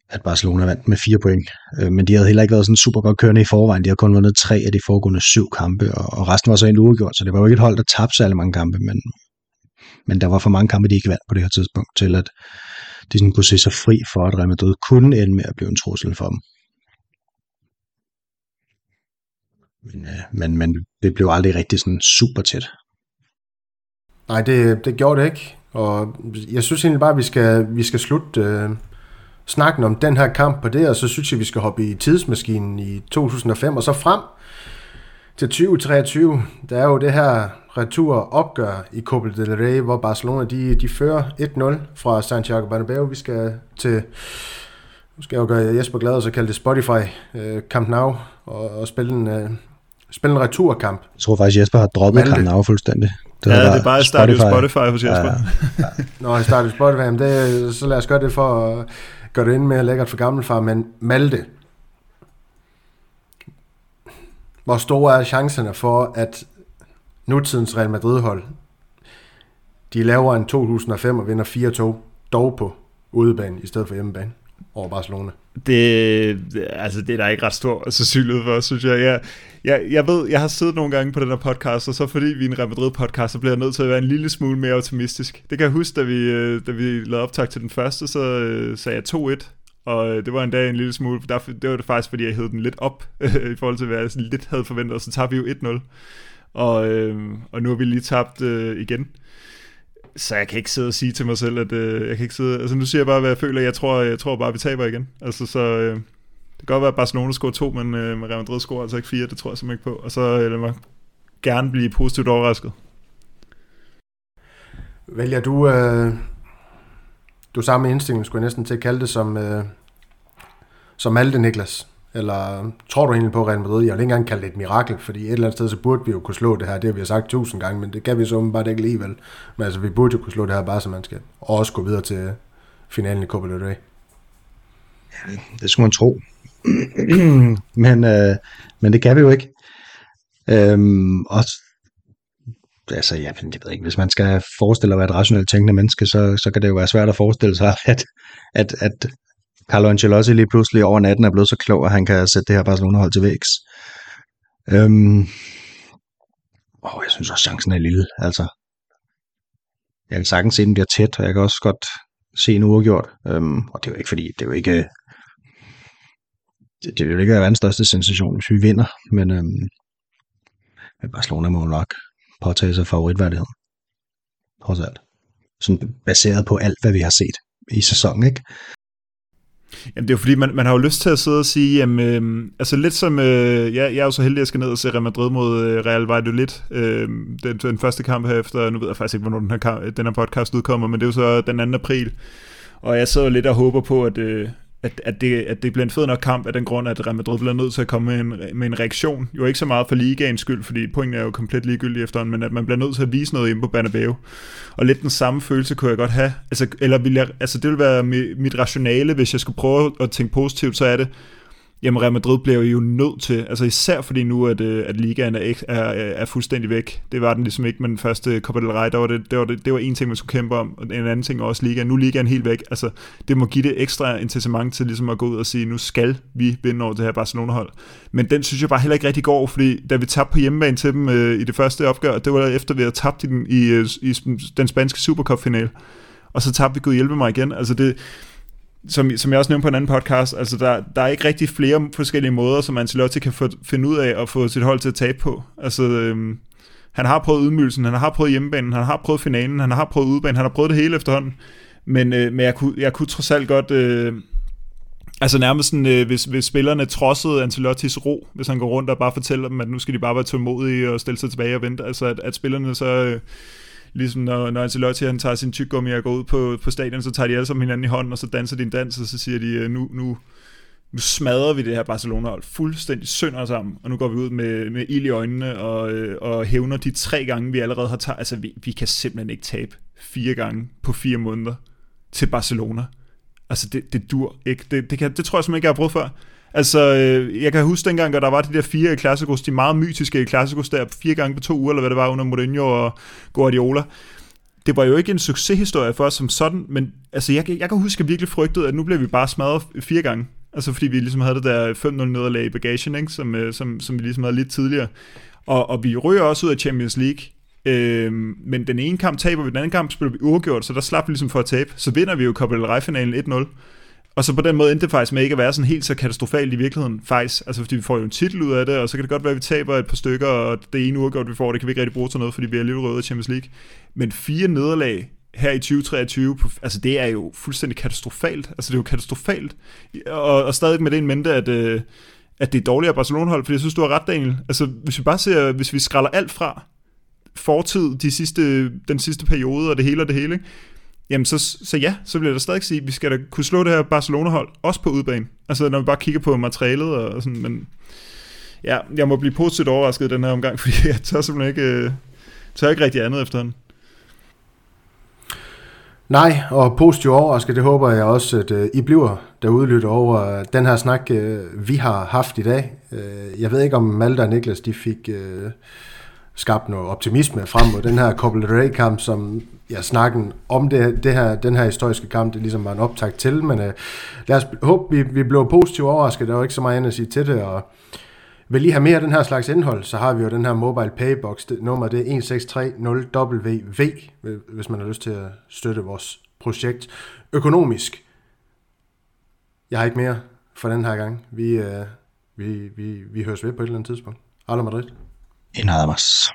at Barcelona vandt med fire point. Øh, men de havde heller ikke været sådan super godt kørende i forvejen. De har kun vundet tre af de foregående syv kampe, og, og resten var så en uafgjort, så det var jo ikke et hold, der tabte særlig mange kampe, men, men der var for mange kampe, de ikke vandt på det her tidspunkt, til at de sådan kunne se sig fri for, at Real Madrid kunne ende med at blive en trussel for dem. Men, øh, men, men det blev aldrig rigtig sådan super tæt. Nej, det, det gjorde det ikke. Og jeg synes egentlig bare, at vi skal, vi skal slutte øh, snakken om den her kamp på det, og så synes jeg, vi skal hoppe i tidsmaskinen i 2005 og så frem til 2023. Der er jo det her retur-opgør i Copa del Rey, hvor Barcelona de, de fører 1-0 fra Santiago Bernabeu. Vi skal til, nu skal jeg jo gøre Jesper glad, og så kalde det Spotify uh, Camp Nou, og, og spille en, uh, spille en returkamp. Jeg tror faktisk, Jesper har droppet Camp Nou fuldstændig. Det ja, det er bare Spotify, Spotify hos Jesper. Ja, ja. Nå, jeg startede Spotify, men det, så lad os gøre det for at gøre det ind mere lækkert for gammelfar, men Malte, hvor store er chancerne for, at nutidens Real Madrid-hold, de laver en 2005 og vinder 4-2, dog på udebane i stedet for hjemmebane over Barcelona. Det, altså, det er der ikke ret stor sandsynlighed for, synes jeg. jeg. Jeg, jeg ved, jeg har siddet nogle gange på den her podcast, og så fordi vi er en Real Madrid-podcast, så bliver jeg nødt til at være en lille smule mere optimistisk. Det kan jeg huske, da vi, øh, da vi lavede optag til den første, så øh, sagde jeg 2-1, og øh, det var en dag en lille smule, der, det var det faktisk, fordi jeg hed den lidt op, [LAUGHS] i forhold til, hvad jeg sådan lidt havde forventet, og så tabte vi jo 1-0 og, øh, og nu har vi lige tabt øh, igen. Så jeg kan ikke sidde og sige til mig selv, at øh, jeg kan ikke sidde... Altså nu siger jeg bare, hvad jeg føler. Jeg tror, jeg tror bare, at vi taber igen. Altså så... Øh, det kan godt være, at Barcelona scorer to, men øh, Real Madrid scorer altså ikke fire. Det tror jeg simpelthen ikke på. Og så øh, lad mig gerne blive positivt overrasket. Vælger du... Øh, du samme indstilling, skulle jeg næsten til at kalde det, som, øh, som Malte Niklas? Eller tror du egentlig på Real Madrid? Jeg vil ikke engang kalde det et mirakel, fordi et eller andet sted, så burde vi jo kunne slå det her. Det har vi sagt tusind gange, men det kan vi så bare ikke alligevel. Men altså, vi burde jo kunne slå det her bare som man skal. Og også gå videre til finalen i Copa del Rey. Ja, det skulle man tro. [CLEARS THROAT] men, øh, men det kan vi jo ikke. Øhm, og altså, ja, jeg ved ikke, hvis man skal forestille at være et rationelt tænkende menneske, så, så kan det jo være svært at forestille sig, [LAUGHS] at, at, at Carlo Ancelotti lige pludselig over natten er blevet så klog, at han kan sætte det her Barcelona-hold til vægs. Øhm, åh, jeg synes også, chancen er lille. Altså, jeg kan sagtens se, at den bliver tæt, og jeg kan også godt se en uafgjort. Øhm, og det er jo ikke fordi, det er jo ikke, det, det vil ikke være verdens største sensation, hvis vi vinder, men, øhm, men Barcelona må nok påtage sig favoritværdigheden. Trods alt. Sådan baseret på alt, hvad vi har set i sæsonen, ikke? Jamen det er jo fordi, man, man har jo lyst til at sidde og sige, jamen, øh, altså lidt som, øh, ja, jeg er jo så heldig, at jeg skal ned og se Real Madrid mod øh, Real Valladolid, øh, den, den første kamp her efter, nu ved jeg faktisk ikke, hvornår den her, kamp, den her podcast udkommer, men det er jo så den 2. april, og jeg sidder lidt og håber på, at, øh, at, at, det, at det bliver en fed nok kamp af den grund, at Real Madrid bliver nødt til at komme med en, med en reaktion. Jo ikke så meget for ligaens skyld, fordi pointen er jo komplet ligegyldig efterhånden, men at man bliver nødt til at vise noget inde på Bernabeu. Og lidt den samme følelse kunne jeg godt have. Altså, eller vil jeg, altså det vil være mit rationale, hvis jeg skulle prøve at tænke positivt, så er det, Jamen Real Madrid bliver jo nødt til, altså især fordi nu, at, øh, at ligaen er, er, er fuldstændig væk. Det var den ligesom ikke med den første Copa del Rey, der var det, det, var det, det var en ting, man skulle kæmpe om, og en anden ting også ligaen. Nu er ligaen helt væk. Altså, det må give det ekstra incitament til ligesom at gå ud og sige, nu skal vi vinde over det her Barcelona-hold. Men den synes jeg bare heller ikke rigtig går, fordi da vi tabte på hjemmebane til dem øh, i det første opgør, det var efter, vi havde tabt i den, i, øh, i den spanske Supercup-final. Og så tabte vi Gud hjælpe mig igen. Altså det, som, som jeg også nævnte på en anden podcast, altså der, der er ikke rigtig flere forskellige måder, som Ancelotti kan få, finde ud af at få sit hold til at tabe på. Altså, øhm, han har prøvet ydmygelsen, han har prøvet hjemmebanen, han har prøvet finalen, han har prøvet udbanen, han har prøvet det hele efterhånden. Men, øh, men jeg, kunne, jeg kunne trods alt godt... Øh, altså nærmest sådan, øh, hvis, hvis spillerne trodsede Ancelottis ro, hvis han går rundt og bare fortæller dem, at nu skal de bare være tålmodige og stille sig tilbage og vente. Altså at, at spillerne så... Øh, ligesom når, når Ancelotti han tager sin tyggegummi og går ud på, på stadion, så tager de alle sammen hinanden i hånden, og så danser de en dans, og så siger de, øh, nu, nu, nu smadrer vi det her Barcelona-hold fuldstændig sønder sammen, og nu går vi ud med, med ild i øjnene og, øh, og hævner de tre gange, vi allerede har taget. Altså, vi, vi kan simpelthen ikke tabe fire gange på fire måneder til Barcelona. Altså, det, det dur ikke. Det, det, kan, det tror jeg simpelthen ikke, jeg har brugt før. Altså, øh, jeg kan huske dengang, at der var de der fire klassikos, de meget mytiske klassikos der, fire gange på to uger, eller hvad det var, under Mourinho og Guardiola. Det var jo ikke en succeshistorie for os som sådan, men altså, jeg, jeg kan huske, at jeg virkelig frygtede, at nu bliver vi bare smadret fire gange. Altså, fordi vi ligesom havde det der 5-0 nederlag i bagagen, ikke? Som, øh, som, som vi ligesom havde lidt tidligere. Og, og vi ryger også ud af Champions League. Øhm, men den ene kamp taber vi, den anden kamp spiller vi uafgjort, så der slap vi ligesom for at tabe. Så vinder vi jo Copa del Rey-finalen 1-0. Og så på den måde endte det faktisk med ikke at være sådan helt så katastrofalt i virkeligheden, faktisk. Altså fordi vi får jo en titel ud af det, og så kan det godt være, at vi taber et par stykker, og det ene uafgjort, vi får, det kan vi ikke rigtig bruge til noget, fordi vi er alligevel røde i Champions League. Men fire nederlag her i 2023, altså det er jo fuldstændig katastrofalt. Altså det er jo katastrofalt. Og, og stadig med det en mente, at, øh, at det er dårligere Barcelona-hold, fordi jeg synes, du har ret, Daniel. Altså hvis vi bare ser, hvis vi skræller alt fra, fortid, de sidste, den sidste periode, og det hele og det hele, ikke? Jamen så, så ja, så bliver der stadig sige, at vi skal da kunne slå det her Barcelona-hold, også på udbanen. Altså når vi bare kigger på materialet og sådan, men ja, jeg må blive positivt overrasket den her omgang, [LAUGHS] fordi jeg tør simpelthen ikke, øh, tør ikke rigtig andet efterhånden. Nej, og positivt overrasket, det håber jeg også, at øh, I bliver derude lytter over øh, den her snak, vi har haft i dag. Jeg ved ikke, om Malte og Niklas, de fik skabt noget optimisme frem mod den her Copa del Rey-kamp, som ja, snakken om det, det her, den her historiske kamp, det ligesom var en optakt til, men øh, lad os håbe, vi, vi blev positivt overrasket, der var ikke så meget andet at sige til det, og vil I have mere af den her slags indhold, så har vi jo den her mobile paybox, det, nummer det er 1630WV, hvis man har lyst til at støtte vores projekt økonomisk. Jeg har ikke mere for den her gang. Vi, øh, vi, vi, vi høres ved på et eller andet tidspunkt. Hala Madrid. Y nada más.